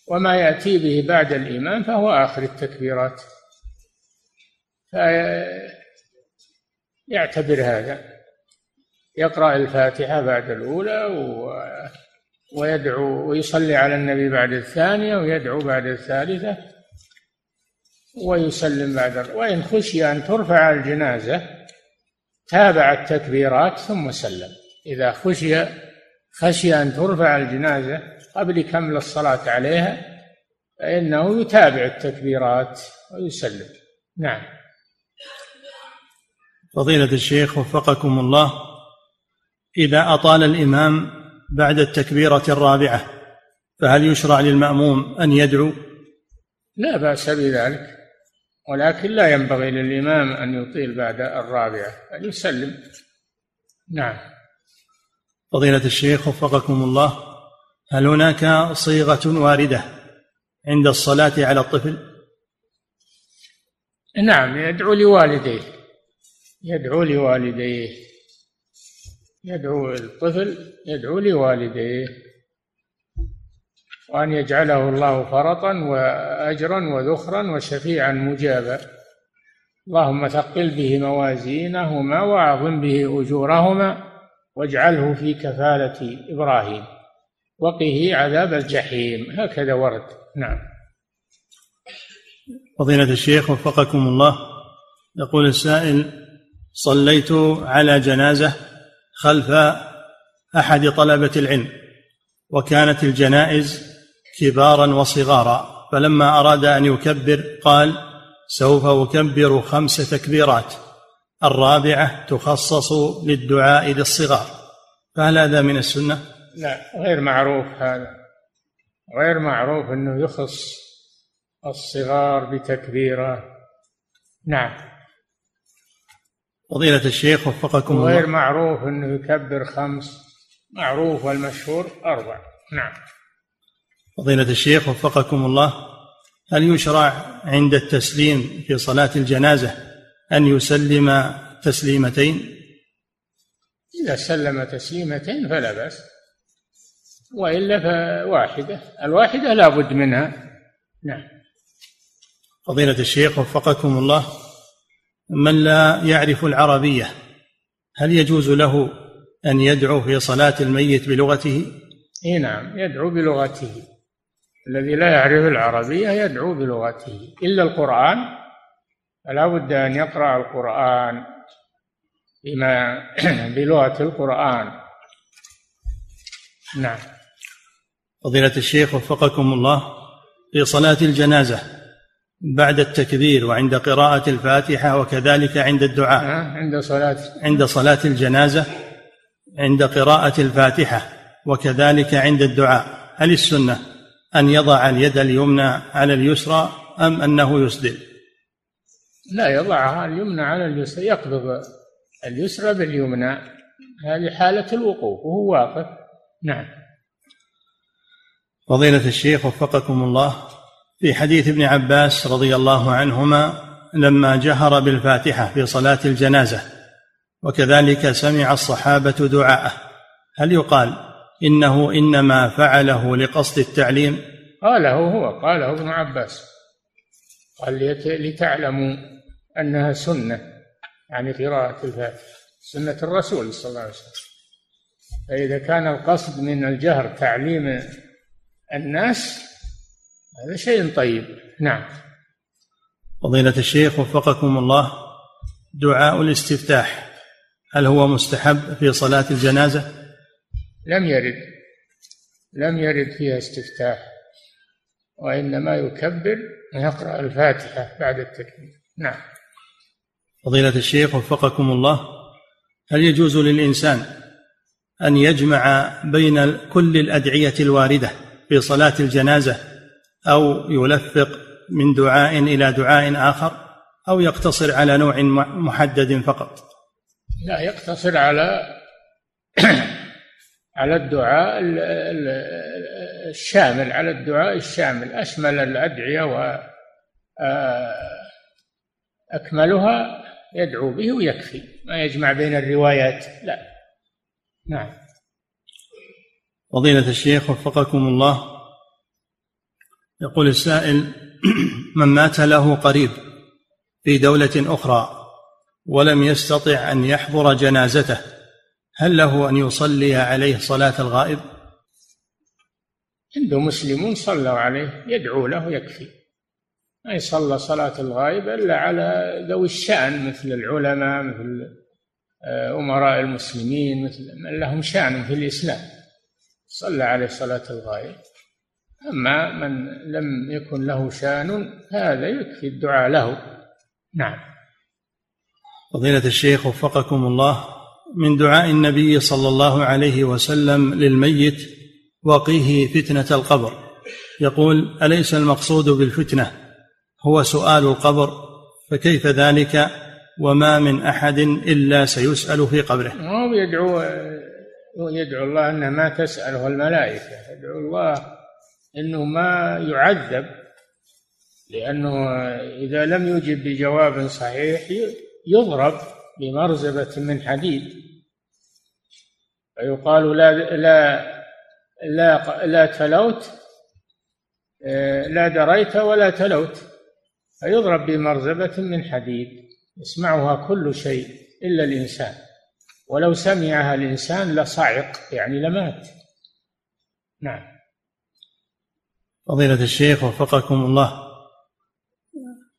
وما يأتي به بعد الإيمان فهو آخر التكبيرات. يعتبر هذا. يقرأ الفاتحة بعد الأولى و ويدعو ويصلي على النبي بعد الثانية ويدعو بعد الثالثة ويسلم بعد وإن خشي أن ترفع الجنازة تابع التكبيرات ثم سلم. إذا خشي خشي أن ترفع الجنازة قبل كمل الصلاة عليها فإنه يتابع التكبيرات ويسلم. نعم. فضيلة الشيخ وفقكم الله إذا أطال الإمام بعد التكبيرة الرابعة فهل يشرع للمأموم أن يدعو؟ لا بأس بذلك. ولكن لا ينبغي للإمام أن يطيل بعد الرابعة أن يسلم. نعم. فضيلة الشيخ وفقكم الله هل هناك صيغة واردة عند الصلاة على الطفل؟ نعم يدعو لوالديه. يدعو لوالديه. يدعو الطفل يدعو لوالديه. وأن يجعله الله فرطا وأجرا وذخرا وشفيعا مجابا. اللهم ثقل به موازينهما وأعظم به أجورهما واجعله في كفالة إبراهيم. وقه عذاب الجحيم. هكذا ورد. نعم. فضيلة الشيخ وفقكم الله. يقول السائل صليت على جنازة خلف أحد طلبة العلم وكانت الجنائز كبارا وصغارا فلما أراد أن يكبر قال سوف أكبر خمس تكبيرات الرابعة تخصص للدعاء للصغار. فهل هذا من السنة؟ لا غير معروف هذا. غير معروف أنه يخص الصغار بتكبيرة. نعم. فضيلة الشيخ وفقكم الله. غير معروف أنه يكبر خمس معروف والمشهور أربع. نعم. فضيلة الشيخ وفقكم الله هل يشرع عند التسليم في صلاة الجنازة أن يسلم تسليمتين؟ إذا سلم تسليمتين فلا بأس وإلا فواحدة الواحدة لا بد منها. نعم. فضيلة الشيخ وفقكم الله من لا يعرف العربية هل يجوز له أن يدعو في صلاة الميت بلغته؟ إي نعم يدعو بلغته. الذي لا يعرف العربية يدعو بلغته. إلا القرآن فلا بد أن يقرأ القرآن بما بلغة القرآن. نعم. فضيلة الشيخ وفقكم الله في صلاة الجنازة بعد التكبير وعند قراءة الفاتحة وكذلك عند الدعاء. عند صلاة. عند صلاة الجنازة عند قراءة الفاتحة وكذلك عند الدعاء. هل السنة؟ أن يضع اليد اليمنى على اليسرى أم أنه يسدل لا يضعها اليمنى على اليسرى يقبض اليسرى باليمنى. هذه حالة الوقوف وهو واقف. نعم. فضيلة الشيخ وفقكم الله في حديث ابن عباس رضي الله عنهما لما جهر بالفاتحة في صلاة الجنازة وكذلك سمع الصحابة دعاءه هل يقال إنه إنما فعله لقصد التعليم. قاله هو قاله ابن عباس. قال لتعلموا أنها سنة يعني قراءة الفاتحة سنة الرسول صلى الله عليه وسلم. فإذا كان القصد من الجهر تعليم الناس هذا شيء طيب. نعم. فضيلة الشيخ وفقكم الله دعاء الاستفتاح هل هو مستحب في صلاة الجنازة؟ لم يرد لم يرد فيها استفتاح وإنما يكبر ويقرأ الفاتحة بعد التكبير. نعم. فضيلة الشيخ وفقكم الله هل يجوز للإنسان أن يجمع بين كل الأدعية الواردة في صلاة الجنازة أو يلفق من دعاء إلى دعاء آخر أو يقتصر على نوع محدد فقط؟ لا يقتصر على على الدعاء الشامل على الدعاء الشامل أشمل الأدعية وأكملها يدعو به ويكفي. ما يجمع بين الروايات. لا. نعم. فضيلة الشيخ وفقكم الله. يقول السائل من مات له قريب في دولة أخرى ولم يستطع أن يحضر جنازته هل له أن يصلي عليه صلاة الغائب؟ عنده مسلمون صلوا عليه يدعو له يكفي. ما يصلى صلاة الغائب إلا على ذوي الشأن مثل العلماء مثل آه، أمراء المسلمين مثل من لهم شأن في الإسلام. صلى عليه صلاة الغائب. أما من لم يكن له شأن هذا يكفي الدعاء له. نعم. فضيلة الشيخ وفقكم الله. من دعاء النبي صلى الله عليه وسلم للميت وقيه فتنة القبر. يقول أليس المقصود بالفتنة؟ هو سؤال القبر فكيف ذلك؟ وما من أحد إلا سيسأل في قبره. هو يدعو يدعو الله أنه ما تسأله الملائكة. يدعو الله أنه ما يعذب لأنه إذا لم يجب بجواب صحيح يضرب بمرزبة من حديد. فيقال لا لا لا لا تلوت لا دريت ولا تلوت. فيضرب بمرزبة من حديد يسمعها كل شيء إلا الإنسان. ولو سمعها الإنسان لصعق يعني لمات. نعم. فضيلة الشيخ وفقكم الله.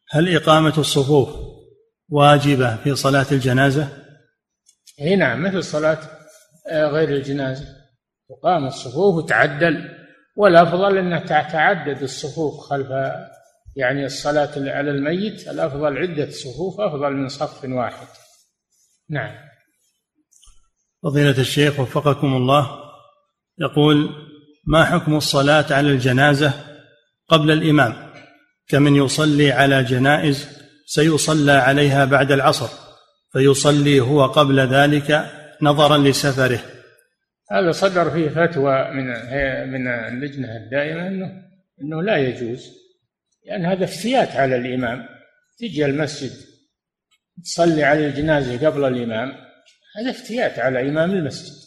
هل إقامة الصفوف واجبة في صلاة الجنازة؟ اي نعم مثل صلاة آه، غير الجنازة. تقام الصفوف وتعدل والأفضل أن تتعدد الصفوف خلف يعني الصلاة على الميت الأفضل عدة صفوف أفضل من صف واحد. نعم. فضيلة الشيخ وفقكم الله يقول ما حكم الصلاة على الجنازة قبل الإمام؟ كمن يصلي على جنائز سيصلى عليها بعد العصر فيصلي هو قبل ذلك نظرا لسفره. هذا صدر فيه فتوى من من اللجنة الدائمة أنه أنه لا يجوز. لأن هذا افتيات على الإمام. تجي المسجد تصلي على الجنازة قبل الإمام. هذا افتيات على إمام المسجد.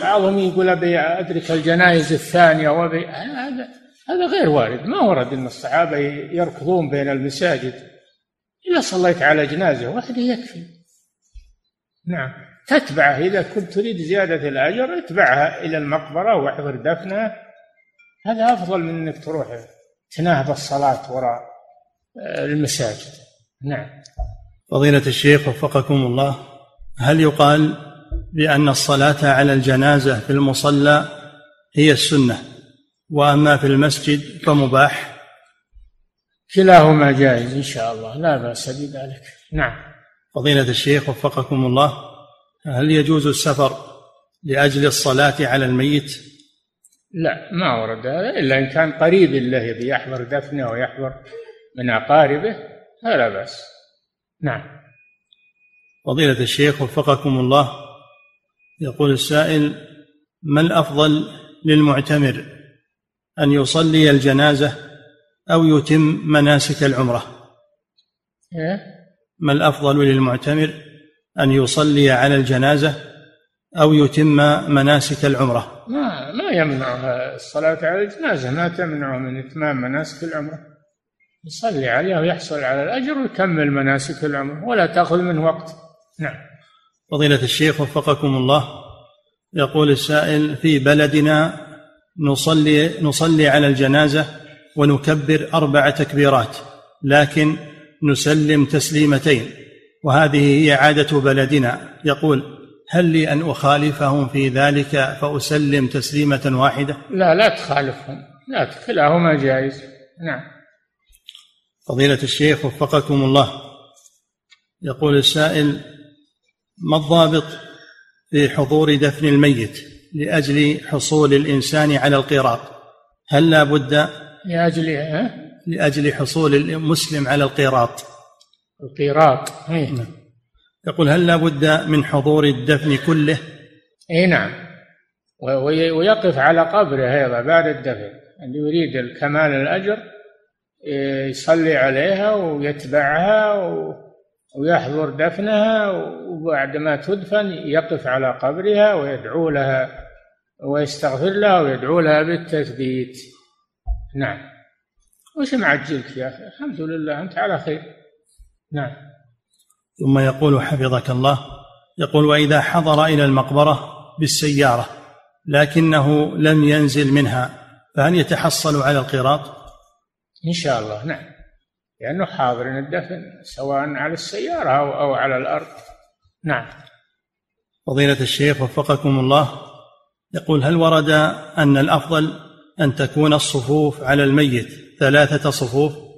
بعضهم يقول أبي أدرك الجنائز الثانية وأبي هذا هذا غير وارد. ما ورد أن الصحابة يركضون بين المساجد. إذا صليت على جنازة. واحدة يكفي. نعم. تتبعه. إذا كنت تريد زيادة الأجر اتبعها إلى المقبرة واحضر دفنها هذا أفضل من أنك تروح تناهض الصلاة وراء المساجد. نعم. فضيلة الشيخ وفقكم الله هل يقال بأن الصلاة على الجنازة في المصلى هي السنة وأما في المسجد فمباح؟ كلاهما جائز إن شاء الله. لا بأس بذلك. نعم. فضيلة الشيخ وفقكم الله هل يجوز السفر لأجل الصلاة على الميت؟ لا ما ورد هذا إلا إن كان قريب له يبي يحضر دفنه ويحضر من أقاربه فلا بأس. نعم. فضيلة الشيخ وفقكم الله يقول السائل ما الأفضل للمعتمر أن يصلي الجنازة أو يتم مناسك العمرة؟ إيه؟ ما الأفضل للمعتمر أن يصلي على الجنازة أو يتم مناسك العمرة. ما ما يمنعها الصلاة على الجنازة. ما تمنعه من إتمام مناسك العمرة. يصلي عليها ويحصل على الأجر ويكمل مناسك العمرة ولا تأخذ منه وقت. نعم. فضيلة الشيخ وفقكم الله يقول السائل في بلدنا نصلي نصلي على الجنازة ونكبر أربع تكبيرات لكن نسلم تسليمتين. وهذه هي عادة بلدنا. يقول هل لي أن أخالفهم في ذلك فأسلم تسليمة واحدة؟ لا لا تخالفهم. لا كلاهما جائز. نعم. فضيلة الشيخ وفقكم الله. يقول السائل ما الضابط في حضور دفن الميت لأجل حصول الإنسان على القيراط هل لا بد لأجل لأجل حصول المسلم على القيراط القيراط إيه. نعم. يقول هل لا بد من حضور الدفن كله؟ اي نعم. ويقف على قبره أيضا بعد الدفن. اللي يريد الكمال الأجر إيه، يصلي عليها ويتبعها ويحضر دفنها وبعد ما تدفن يقف على قبرها ويدعو لها ويستغفر لها ويدعو لها بالتثبيت. نعم. وش معجلك يا أخي؟ الحمد لله أنت على خير. نعم. ثم يقول حفظك الله يقول وإذا حضر إلى المقبرة بالسيارة لكنه لم ينزل منها فهل يتحصل على القراط؟ إن شاء الله نعم. لأنه حاضر الدفن سواء على السيارة أو أو على الأرض. نعم. فضيلة الشيخ وفقكم الله يقول هل ورد أن الأفضل أن تكون الصفوف على الميت ثلاثة صفوف؟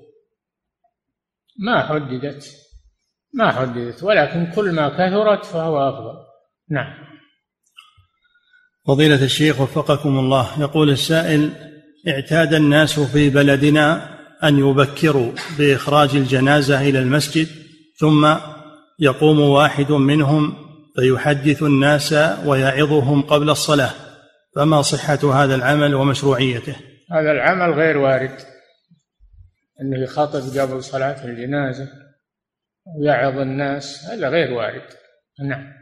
ما حددت ما حددت ولكن كل ما كثرت فهو أفضل. نعم. فضيلة الشيخ وفقكم الله يقول السائل اعتاد الناس في بلدنا أن يبكروا بإخراج الجنازة إلى المسجد ثم يقوم واحد منهم فيحدث الناس ويعظهم قبل الصلاة. فما صحة هذا العمل ومشروعيته؟ هذا العمل غير وارد. أنه يخاطب قبل صلاة الجنازة ويعظ الناس هذا غير وارد. نعم.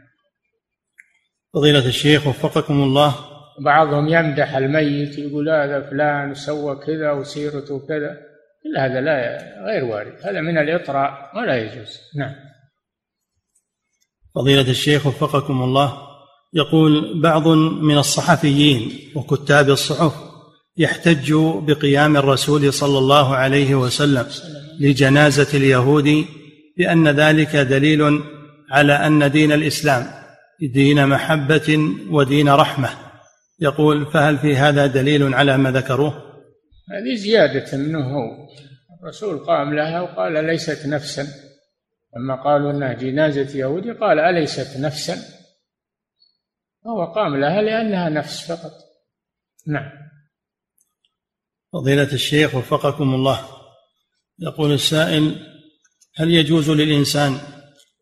فضيلة الشيخ وفقكم الله. بعضهم يمدح الميت يقول هذا فلان سوى كذا وسيرته كذا. كل هذا لا غير وارد. هذا من الإطراء ولا يجوز. نعم. فضيلة الشيخ وفقكم الله. يقول بعض من الصحفيين وكتاب الصحف يحتج بقيام الرسول صلى الله عليه وسلم لجنازة اليهودي بأن ذلك دليل على أن دين الإسلام دين محبة ودين رحمة. يقول فهل في هذا دليل على ما ذكروه؟ هذه زيادة هو الرسول قام لها وقال ليست نفسا. لما قالوا إنها جنازة يهودي قال أليست نفسا؟ هو قام لها لأنها نفس فقط. نعم. فضيلة الشيخ وفقكم الله. يقول السائل هل يجوز للإنسان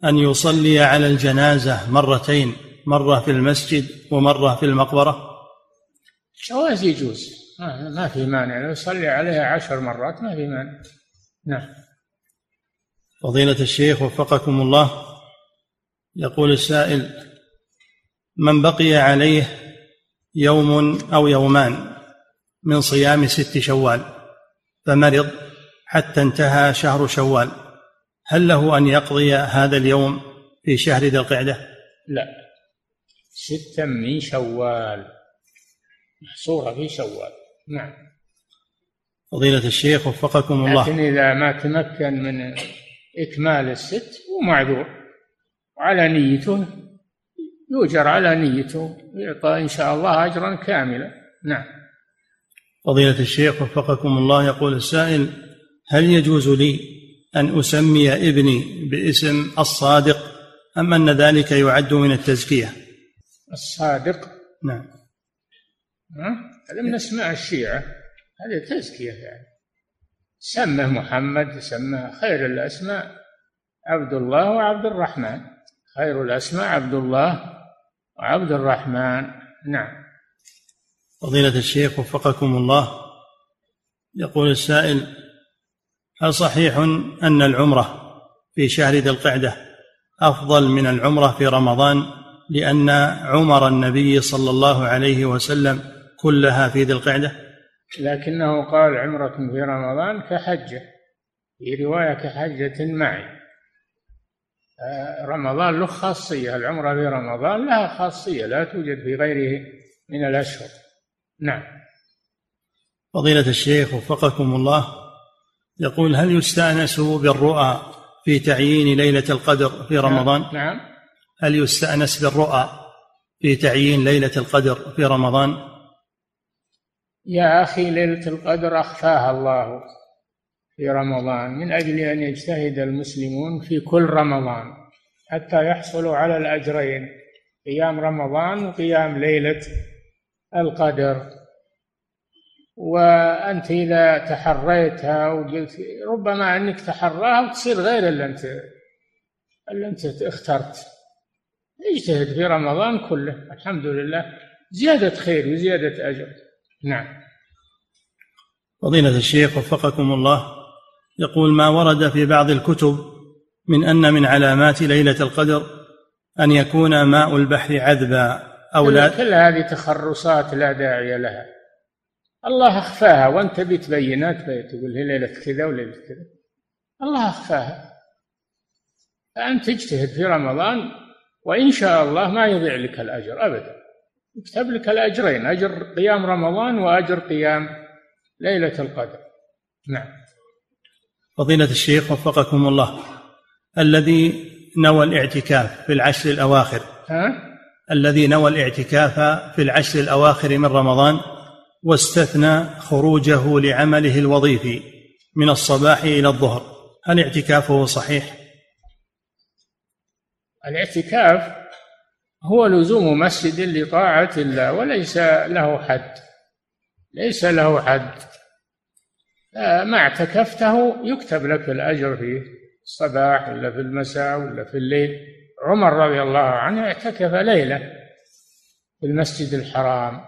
أن يصلي على الجنازة مرتين مرة في المسجد ومرة في المقبرة؟ جواز يجوز. ما في مانع. لو يصلي عليها عشر مرات ما في مانع. نعم. فضيلة الشيخ وفقكم الله. يقول السائل من بقي عليه يوم أو يومان من صيام ست شوال فمرض حتى انتهى شهر شوال. هل له أن يقضي هذا اليوم في شهر ذي القعدة؟ لا. ستا من شوال. محصورة في شوال. نعم. فضيلة الشيخ وفقكم الله. لكن إذا ما تمكن من إكمال الست هو معذور وعلى نيته يؤجر على نيته يعطى إن شاء الله أجرا كاملا. نعم. فضيلة الشيخ وفقكم الله يقول السائل هل يجوز لي أن أسمي ابني باسم الصادق أم أن ذلك يعد من التزكية؟ الصادق؟ نعم. هذا من أسماء الشيعة. هذه تزكية يعني. سمه محمد سمه خير الأسماء عبد الله وعبد الرحمن. خير الأسماء عبد الله وعبد الرحمن. نعم. فضيلة الشيخ وفقكم الله يقول السائل هل صحيح أن العمرة في شهر ذي القعدة أفضل من العمرة في رمضان لأن عمر النبي صلى الله عليه وسلم كلها في ذي القعدة؟ لكنه قال عمرة في رمضان كحجة في رواية كحجة معي. آه، رمضان له خاصية العمرة في رمضان لها خاصية لا توجد في غيره من الأشهر. نعم فضيلة الشيخ وفقكم الله يقول هل يستأنس بالرؤى في تعيين ليلة القدر في نعم، رمضان؟ نعم هل يستأنس بالرؤى في تعيين ليلة القدر في رمضان؟ يا أخي ليلة القدر أخفاها الله في رمضان من أجل أن يجتهد المسلمون في كل رمضان حتى يحصلوا على الأجرين قيام رمضان وقيام ليلة القدر. وأنت إذا تحريتها وقلت ربما أنك تحراها وتصير غير اللي أنت اللي أنت اخترت. اجتهد في رمضان كله. الحمد لله. زيادة خير وزيادة أجر. نعم. فضيلة الشيخ وفقكم الله يقول ما ورد في بعض الكتب من أن من علامات ليلة القدر أن يكون ماء البحر عذبا. أو لا؟ كل هذه تخرصات لا داعي لها. الله أخفاها. وأنت بتبينات تقول هي ليلة كذا وليلة كذا. الله أخفاها. فأنت تجتهد في رمضان وإن شاء الله ما يضيع لك الأجر أبدا. يكتب لك الأجرين أجر قيام رمضان وأجر قيام ليلة القدر. نعم. فضيلة الشيخ وفقكم الله. الذي نوى الاعتكاف في العشر الأواخر ها؟ الذي نوى الاعتكاف في العشر الأواخر من رمضان واستثنى خروجه لعمله الوظيفي من الصباح إلى الظهر. هل اعتكافه صحيح؟ الاعتكاف هو لزوم مسجد لطاعة الله وليس له حد. ليس له حد. ما اعتكفته يكتب لك الأجر في الصباح ولا في المساء ولا في الليل. عمر رضي الله عنه اعتكف ليلة في المسجد الحرام.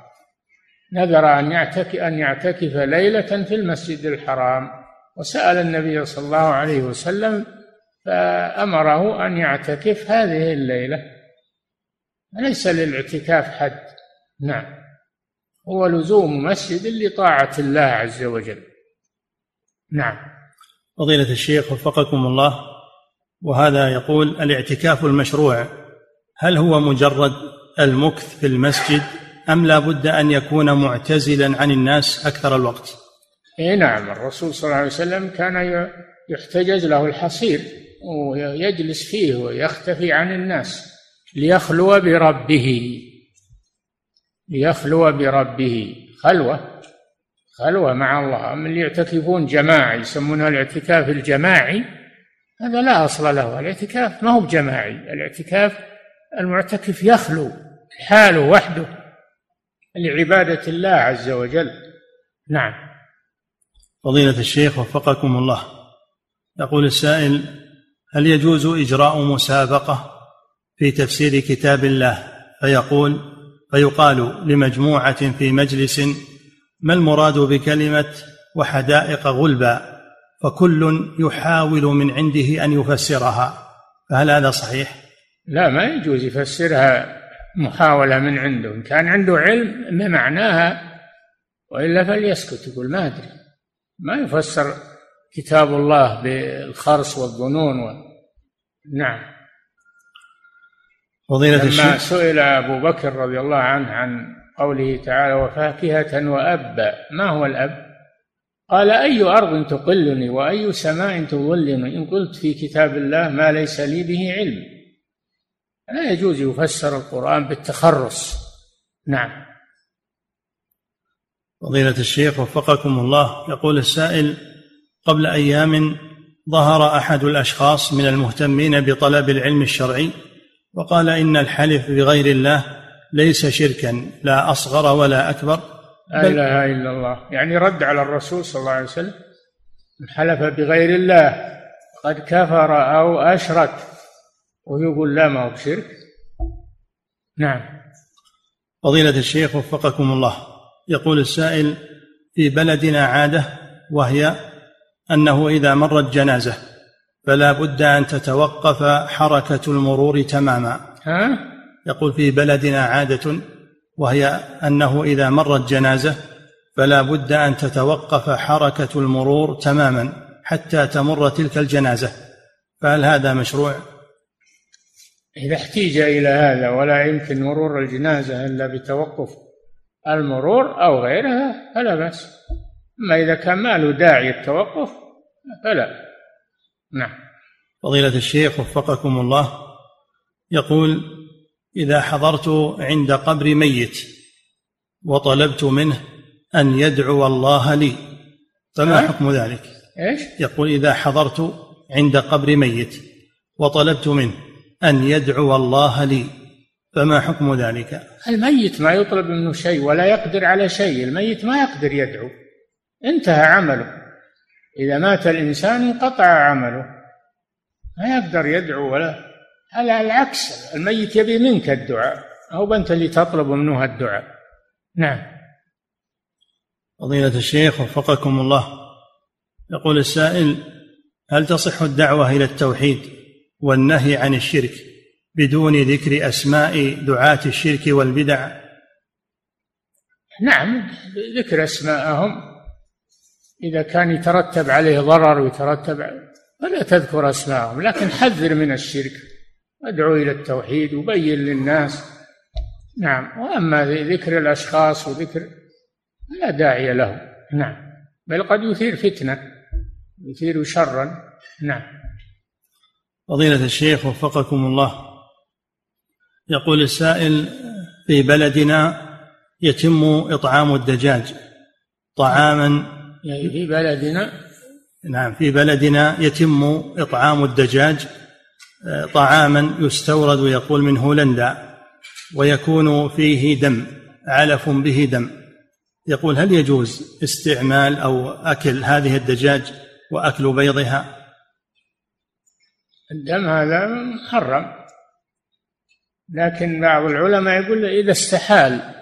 نذر أن يعتكف أن يعتكف ليلة في المسجد الحرام. وسأل النبي صلى الله عليه وسلم فأمره أن يعتكف هذه الليلة. ليس للاعتكاف حد. نعم. هو لزوم مسجد لطاعة الله عز وجل. نعم. فضيلة الشيخ وفقكم الله. وهذا يقول الاعتكاف المشروع هل هو مجرد المكث في المسجد أم لا بد أن يكون معتزلا عن الناس أكثر الوقت؟ إي نعم الرسول صلى الله عليه وسلم كان يحتجز له الحصير ويجلس فيه ويختفي عن الناس ليخلو بربه ليخلو بربه. خلوة خلوة مع الله. أما اللي يعتكفون جماعي يسمونها الاعتكاف الجماعي. هذا لا أصل له. الاعتكاف ما هو بجماعي. الاعتكاف المعتكف يخلو حاله وحده لعبادة الله عز وجل. نعم. فضيلة الشيخ وفقكم الله. يقول السائل هل يجوز إجراء مسابقة في تفسير كتاب الله؟ فيقول فيقال لمجموعة في مجلس ما المراد بكلمة وحدائق غلبا فكل يحاول من عنده أن يفسرها. فهل هذا صحيح؟ لا ما يجوز يفسرها محاولة من عنده. إن كان عنده علم بمعناها وإلا فليسكت يقول ما أدري. ما يفسر كتاب الله بالخرص والظنون و... نعم. فضيلة لما الشيخ. سئل أبو بكر رضي الله عنه عن قوله تعالى وفاكهة وأبا ما هو الأب؟ قال أي أرض تقلني وأي سماء تظلني؟ إن قلت في كتاب الله ما ليس لي به علم. لا يجوز يفسر القرآن بالتخرص. نعم. فضيلة الشيخ وفقكم الله. يقول السائل قبل أيام ظهر أحد الأشخاص من المهتمين بطلب العلم الشرعي وقال إن الحلف بغير الله ليس شركا لا أصغر ولا أكبر. لا إله إلا الله. يعني رد على الرسول صلى الله عليه وسلم من حلف بغير الله قد كفر أو أشرك ويقول لا ما هو بشرك نعم. فضيلة الشيخ وفقكم الله يقول السائل في بلدنا عادة وهي أنه إذا مرت جنازة فلا بد أن تتوقف حركة المرور تماما. ها؟ يقول في بلدنا عادة وهي أنه إذا مرت جنازة فلا بد أن تتوقف حركة المرور تماما حتى تمر تلك الجنازة. فهل هذا مشروع؟ إذا احتيج إلى هذا ولا يمكن مرور الجنازة إلا بتوقف المرور أو غيرها فلا بأس. أما إذا كان ما له داعي التوقف فلا. نعم. فضيلة الشيخ وفقكم الله يقول إذا حضرت عند قبر ميت وطلبت منه أن يدعو الله لي فما ها؟ حكم ذلك؟ إيش؟ يقول إذا حضرت عند قبر ميت وطلبت منه أن يدعو الله لي فما حكم ذلك؟ الميت ما يطلب منه شيء ولا يقدر على شيء الميت ما يقدر يدعو انتهى عمله إذا مات الإنسان انقطع عمله ما يقدر يدعو ولا على العكس؟ الميت يبي منك الدعاء أو أنت اللي تطلب منه الدعاء. نعم. فضيلة الشيخ وفقكم الله. يقول السائل هل تصح الدعوة إلى التوحيد والنهي عن الشرك بدون ذكر أسماء دعاة الشرك والبدع؟ نعم ذكر أسماءهم. إذا كان يترتب عليه ضرر ويترتب فلا تذكر أسماءهم لكن حذر من الشرك. أدعو إلى التوحيد وبين للناس. نعم. وأما ذكر الأشخاص وذكر لا داعي له نعم. بل قد يثير فتنة يثير شرا. نعم. فضيلة الشيخ وفقكم الله. يقول السائل في بلدنا يتم إطعام الدجاج طعاما. يعني في بلدنا؟ نعم في بلدنا يتم إطعام الدجاج طعاما يستورد يقول من هولندا ويكون فيه دم علف به دم. يقول هل يجوز استعمال أو أكل هذه الدجاج وأكل بيضها؟ الدم هذا محرم. لكن بعض العلماء يقول إذا استحال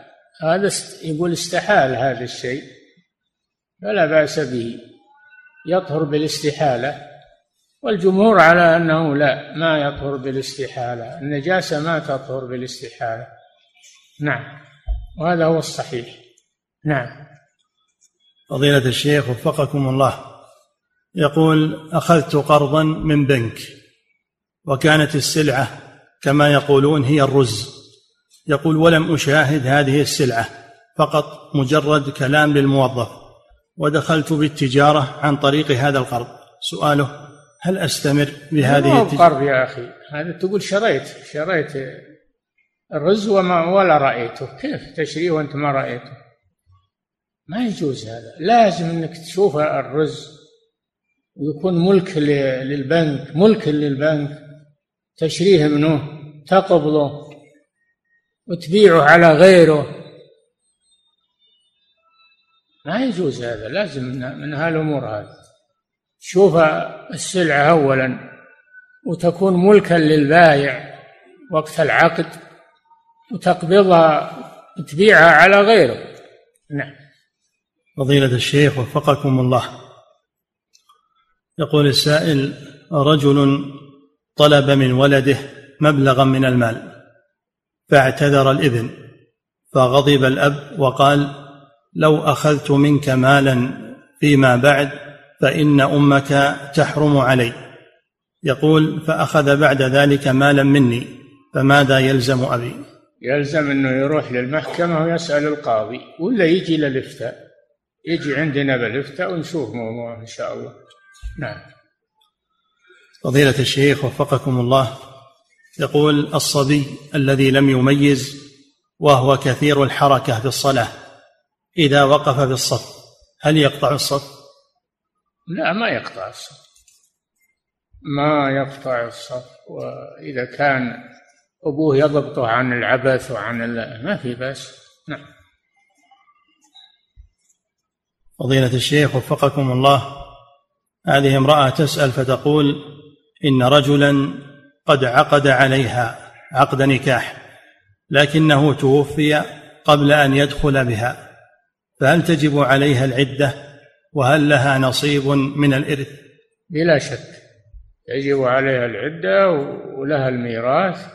هذا يقول استحال هذا الشيء فلا بأس به. يطهر بالاستحالة. والجمهور على أنه لا ما يطهر بالاستحالة النجاسة ما تطهر بالاستحالة. نعم وهذا هو الصحيح. نعم. فضيلة الشيخ وفقكم الله. يقول أخذت قرضا من بنك وكانت السلعة كما يقولون هي الرز. يقول ولم أشاهد هذه السلعة فقط مجرد كلام للموظف ودخلت بالتجارة عن طريق هذا القرض. سؤاله هل أستمر بهذه التجارة؟ قرض يا أخي؟ هذا تقول شريت شريت الرز وما ولا رأيته. كيف تشريه وأنت ما رأيته؟ ما يجوز هذا. لازم أنك تشوف الرز ويكون ملك للبنك ملك للبنك. تشريه منه تقبضه وتبيعه على غيره. ما يجوز هذا. لازم من هالأمور هذه. شوف السلعه اولا وتكون ملكا للبايع وقت العقد وتقبضها وتبيعها على غيره. نعم. فضيلة الشيخ وفقكم الله. يقول السائل رجل طلب من ولده مبلغا من المال فاعتذر الابن فغضب الأب وقال لو أخذت منك مالا فيما بعد فإن أمك تحرم علي. يقول فأخذ بعد ذلك مالا مني فماذا يلزم أبي؟ يلزم أنه يروح للمحكمة ويسأل القاضي ولا يجي للإفتاء. يجي عندنا بالإفتاء ونشوف موضوعه إن شاء الله. نعم. فضيلة الشيخ وفقكم الله. يقول الصبي الذي لم يميز وهو كثير الحركة في الصلاة إذا وقف في الصف هل يقطع الصف؟ لا ما يقطع الصف. ما يقطع الصف. وإذا كان أبوه يضبطه عن العبث وعن ما في بأس. نعم. فضيلة الشيخ وفقكم الله. هذه امرأة تسأل فتقول إن رجلا قد عقد عليها عقد نكاح لكنه توفي قبل أن يدخل بها فهل تجب عليها العدة؟ وهل لها نصيب من الإرث؟ بلا شك. يجب عليها العدة ولها الميراث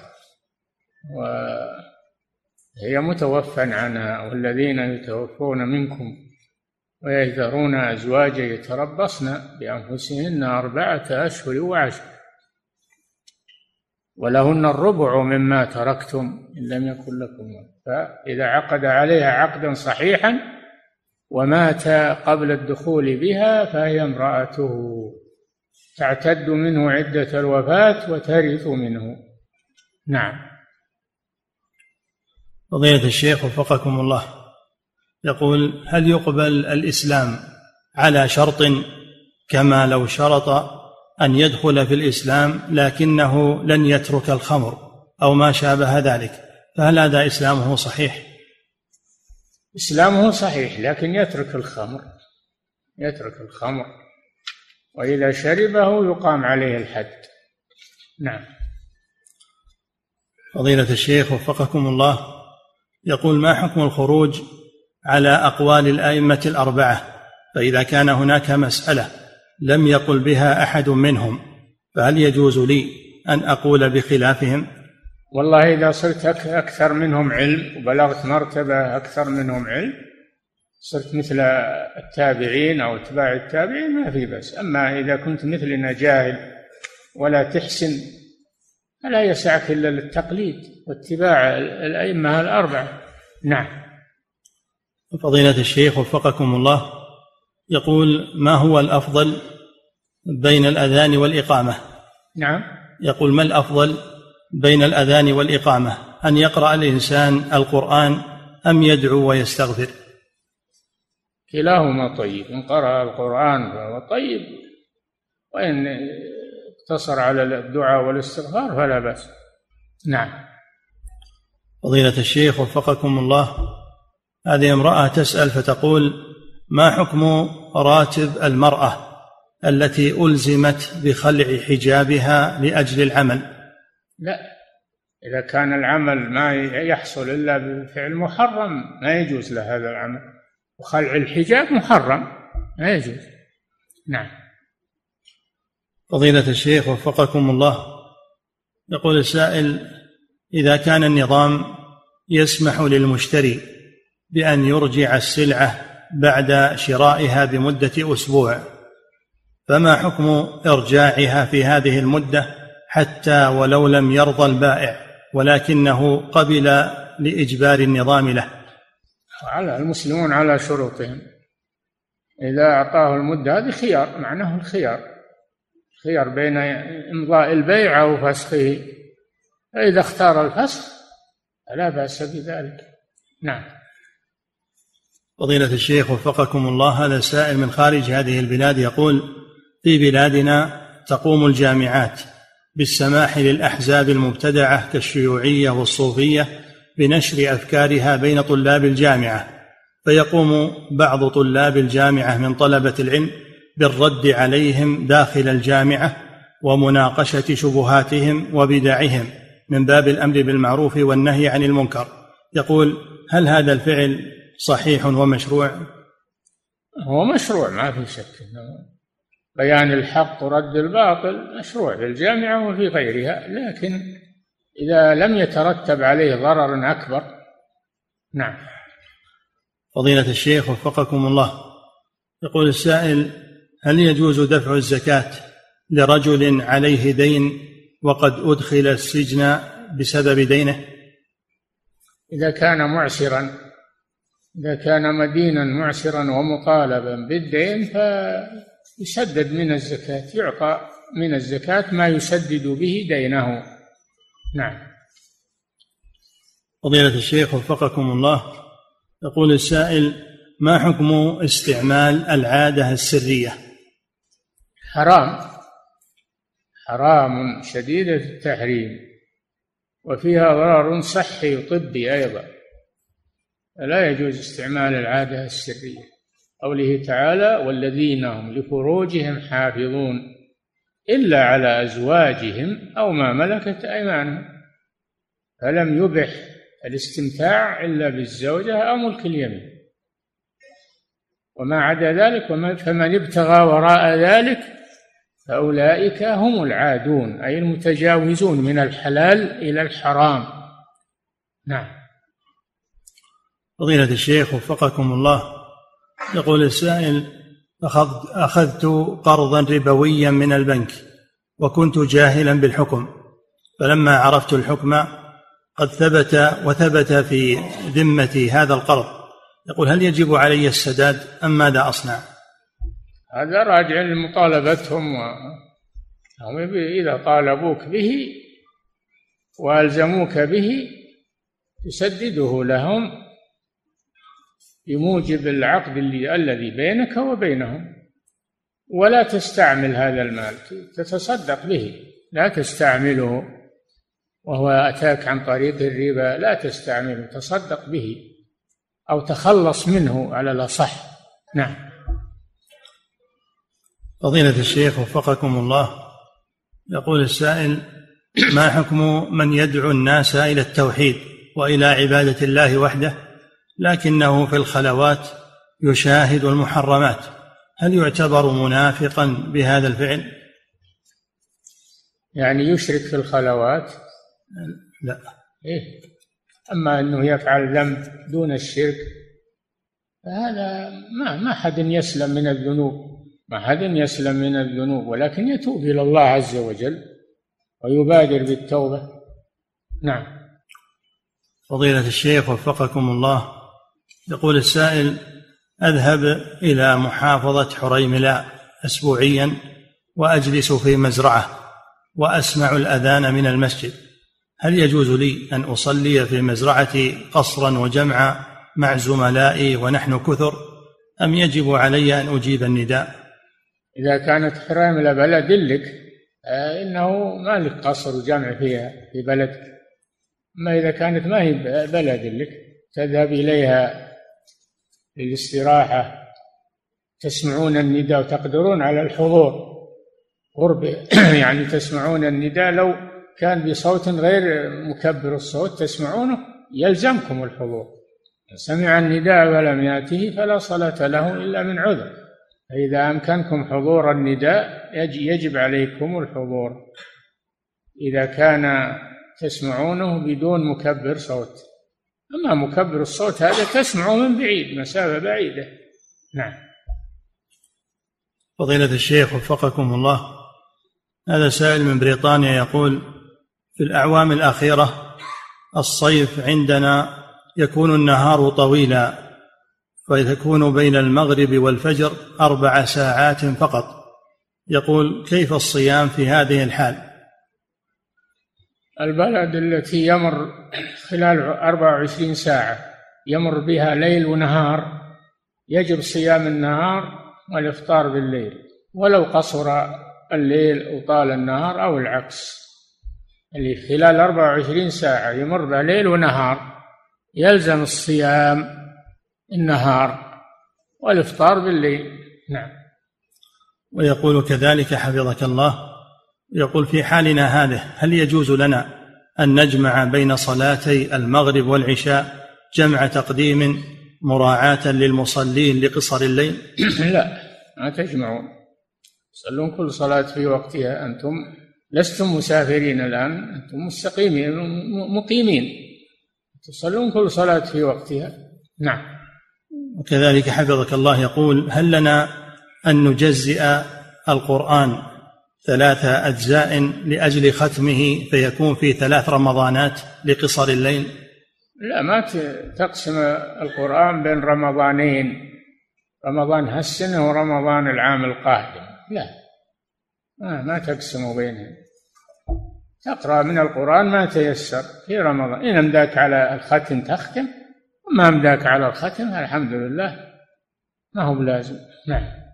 وهي متوفى عنها والذين يتوفون منكم ويذرون أزواجا يتربصن بأنفسهن أربعة أشهر وعشر. ولهن الربع مما تركتم إن لم يكن لكم فإذا عقد عليها عقدا صحيحا ومات قبل الدخول بها فهي امرأته. تعتد منه عدة الوفاة وترث منه. نعم. فضيلة الشيخ وفقكم الله. يقول هل يقبل الإسلام على شرط كما لو شرط أن يدخل في الإسلام لكنه لن يترك الخمر أو ما شابه ذلك؟ فهل هذا إسلامه صحيح؟ إسلامه صحيح لكن يترك الخمر يترك الخمر. وإذا شربه يقام عليه الحد. نعم. فضيلة الشيخ وفقكم الله يقول ما حكم الخروج على أقوال الأئمة الأربعة؟ فإذا كان هناك مسألة لم يقل بها أحد منهم فهل يجوز لي أن أقول بخلافهم؟ والله إذا صرت أكثر منهم علم وبلغت مرتبة أكثر منهم علم صرت مثل التابعين أو اتباع التابعين ما في بس أما إذا كنت مثلنا جاهل ولا تحسن فلا يسعك إلا التقليد واتباع الأئمة الأربعة. نعم. فضيلة الشيخ وفقكم الله يقول ما هو الأفضل بين الأذان والإقامة؟ نعم. يقول ما الأفضل بين الأذان والإقامة أن يقرأ الإنسان القرآن أم يدعو ويستغفر. كلاهما طيب إن قرأ القرآن فهو طيب وإن اقتصر على الدعاء والاستغفار فلا بأس. نعم. فضيلة الشيخ وفقكم الله هذه امرأة تسأل فتقول ما حكم راتب المرأة التي ألزمت بخلع حجابها لأجل العمل؟ لا. إذا كان العمل ما يحصل إلا بفعل محرم ما يجوز له هذا العمل. وخلع الحجاب محرم ما يجوز. نعم. فضيلة الشيخ وفقكم الله. يقول السائل إذا كان النظام يسمح للمشتري بأن يرجع السلعة بعد شرائها بمدة أسبوع فما حكم إرجاعها في هذه المدة؟ حتى ولو لم يرضى البائع ولكنه قبل لإجبار النظام له. على المسلمون على شروطهم. إذا أعطاه المدة هذه خيار معناه الخيار. خيار بين إمضاء البيع أو فسخه. فإذا اختار الفسخ فلا بأس بذلك. نعم. فضيلة الشيخ وفقكم الله هذا سائل من خارج هذه البلاد يقول في بلادنا تقوم الجامعات بالسماح للأحزاب المبتدعة كالشيوعية والصوفية بنشر أفكارها بين طلاب الجامعة. فيقوم بعض طلاب الجامعة من طلبة العلم بالرد عليهم داخل الجامعة ومناقشة شبهاتهم وبدعهم من باب الأمر بالمعروف والنهي عن المنكر. يقول هل هذا الفعل صحيح ومشروع؟ هو مشروع ما في شك بيان الحق ورد الباطل مشروع في الجامعة وفي غيرها لكن إذا لم يترتب عليه ضرر أكبر نعم. فضيلة الشيخ وفقكم الله يقول السائل هل يجوز دفع الزكاة لرجل عليه دين وقد أدخل السجن بسبب دينه؟ إذا كان معسرا إذا كان مدينا معسرا ومطالبا بالدين فيسدد من الزكاة يعطى من الزكاة ما يسدد به دينه. نعم. فضيلة الشيخ وفقكم الله يقول السائل ما حكم استعمال العادة السرية؟ حرام. حرام شديد التحريم. وفيها ضرر صحي وطبي أيضا. لا يجوز استعمال العادة السرية. قوله تعالى والذين هم لفروجهم حافظون إلا على أزواجهم أو ما ملكت أيمانهم فلم يبح الاستمتاع إلا بالزوجة أو ملك اليمين. وما عدا ذلك فمن ابتغى وراء ذلك فأولئك هم العادون أي المتجاوزون من الحلال إلى الحرام. نعم. فضيلة الشيخ وفقكم الله. يقول السائل أخذت, أخذت قرضا ربويا من البنك وكنت جاهلا بالحكم فلما عرفت الحكم قد ثبت وثبت في ذمتي هذا القرض. يقول هل يجب علي السداد أم ماذا أصنع؟ هذا راجع لمطالبتهم إذا طالبوك به وألزموك به تسدده لهم بموجب العقد الذي بينك وبينهم. ولا تستعمل هذا المال. تتصدق به. لا تستعمله. وهو أتاك عن طريق الربا. لا تستعمله. تصدق به. أو تخلص منه على الأصح. نعم. فضيلة الشيخ وفقكم الله. يقول السائل ما حكم من يدعو الناس إلى التوحيد وإلى عبادة الله وحده؟ لكنه في الخلوات يشاهد المحرمات. هل يعتبر منافقا بهذا الفعل؟ يعني يشرك في الخلوات؟ لا. إيه؟ أما أنه يفعل ذنب دون الشرك فهذا ما ما حد يسلم من الذنوب. ما حد يسلم من الذنوب ولكن يتوب إلى الله عز وجل ويبادر بالتوبة. نعم. فضيلة الشيخ وفقكم الله. يقول السائل أذهب إلى محافظة حريملاء أسبوعيا وأجلس في مزرعة وأسمع الأذان من المسجد. هل يجوز لي أن أصلي في مزرعتي قصرا وجمعا مع زملائي ونحن كثر أم يجب علي أن أجيب النداء؟ إذا كانت حريملاء بلد لك آه، إنه ما لك قصر وجمع فيها في بلدك. أما إذا كانت ما هي بلد لك تذهب إليها للاستراحة تسمعون النداء وتقدرون على الحضور. قرب يعني تسمعون النداء لو كان بصوت غير مكبر الصوت تسمعونه يلزمكم الحضور. سمع النداء ولم يأته فلا صلاة له إلا من عذر. فإذا أمكنكم حضور النداء يجب عليكم الحضور. إذا كان تسمعونه بدون مكبر صوت. أما مكبر الصوت هذا تسمعه من بعيد مسافة بعيدة. نعم. فضيلة الشيخ وفقكم الله هذا سائل من بريطانيا يقول في الأعوام الأخيرة الصيف عندنا يكون النهار طويلا فيكون بين المغرب والفجر أربع ساعات فقط. يقول كيف الصيام في هذه الحال؟ البلد التي يمر خلال 24 ساعة يمر بها ليل ونهار يجب صيام النهار والإفطار بالليل ولو قصر الليل وطال النهار أو العكس. اللي خلال 24 ساعة يمر بها ليل ونهار يلزم الصيام النهار والإفطار بالليل. نعم. ويقول كذلك حفظك الله يقول في حالنا هذه هل يجوز لنا أن نجمع بين صلاتي المغرب والعشاء جمع تقديم مراعاة للمصلين لقصر الليل؟ لا ما تجمعون. تصلون كل صلاة في وقتها أنتم لستم مسافرين الآن أنتم مستقيمين مقيمين. تصلون كل صلاة في وقتها. نعم. وكذلك حفظك الله يقول هل لنا أن نجزئ القرآن ثلاث أجزاء لأجل ختمه فيكون في ثلاث رمضانات لقصر الليل. لا ما تقسم القرآن بين رمضانين. رمضان هالسنة ورمضان العام القادم. لا ما, ما تقسم بينهم. تقرأ من القرآن ما تيسر. في رمضان إن أمداك على الختم تختم وما أمداك على الختم الحمد لله. ما هو بلازم. نعم.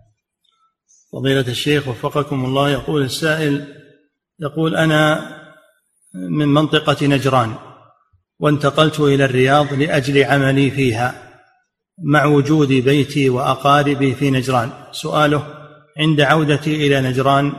فضيلة الشيخ وفقكم الله يقول السائل يقول أنا من منطقة نجران وانتقلت إلى الرياض لأجل عملي فيها مع وجود بيتي وأقاربي في نجران. سؤاله عند عودتي إلى نجران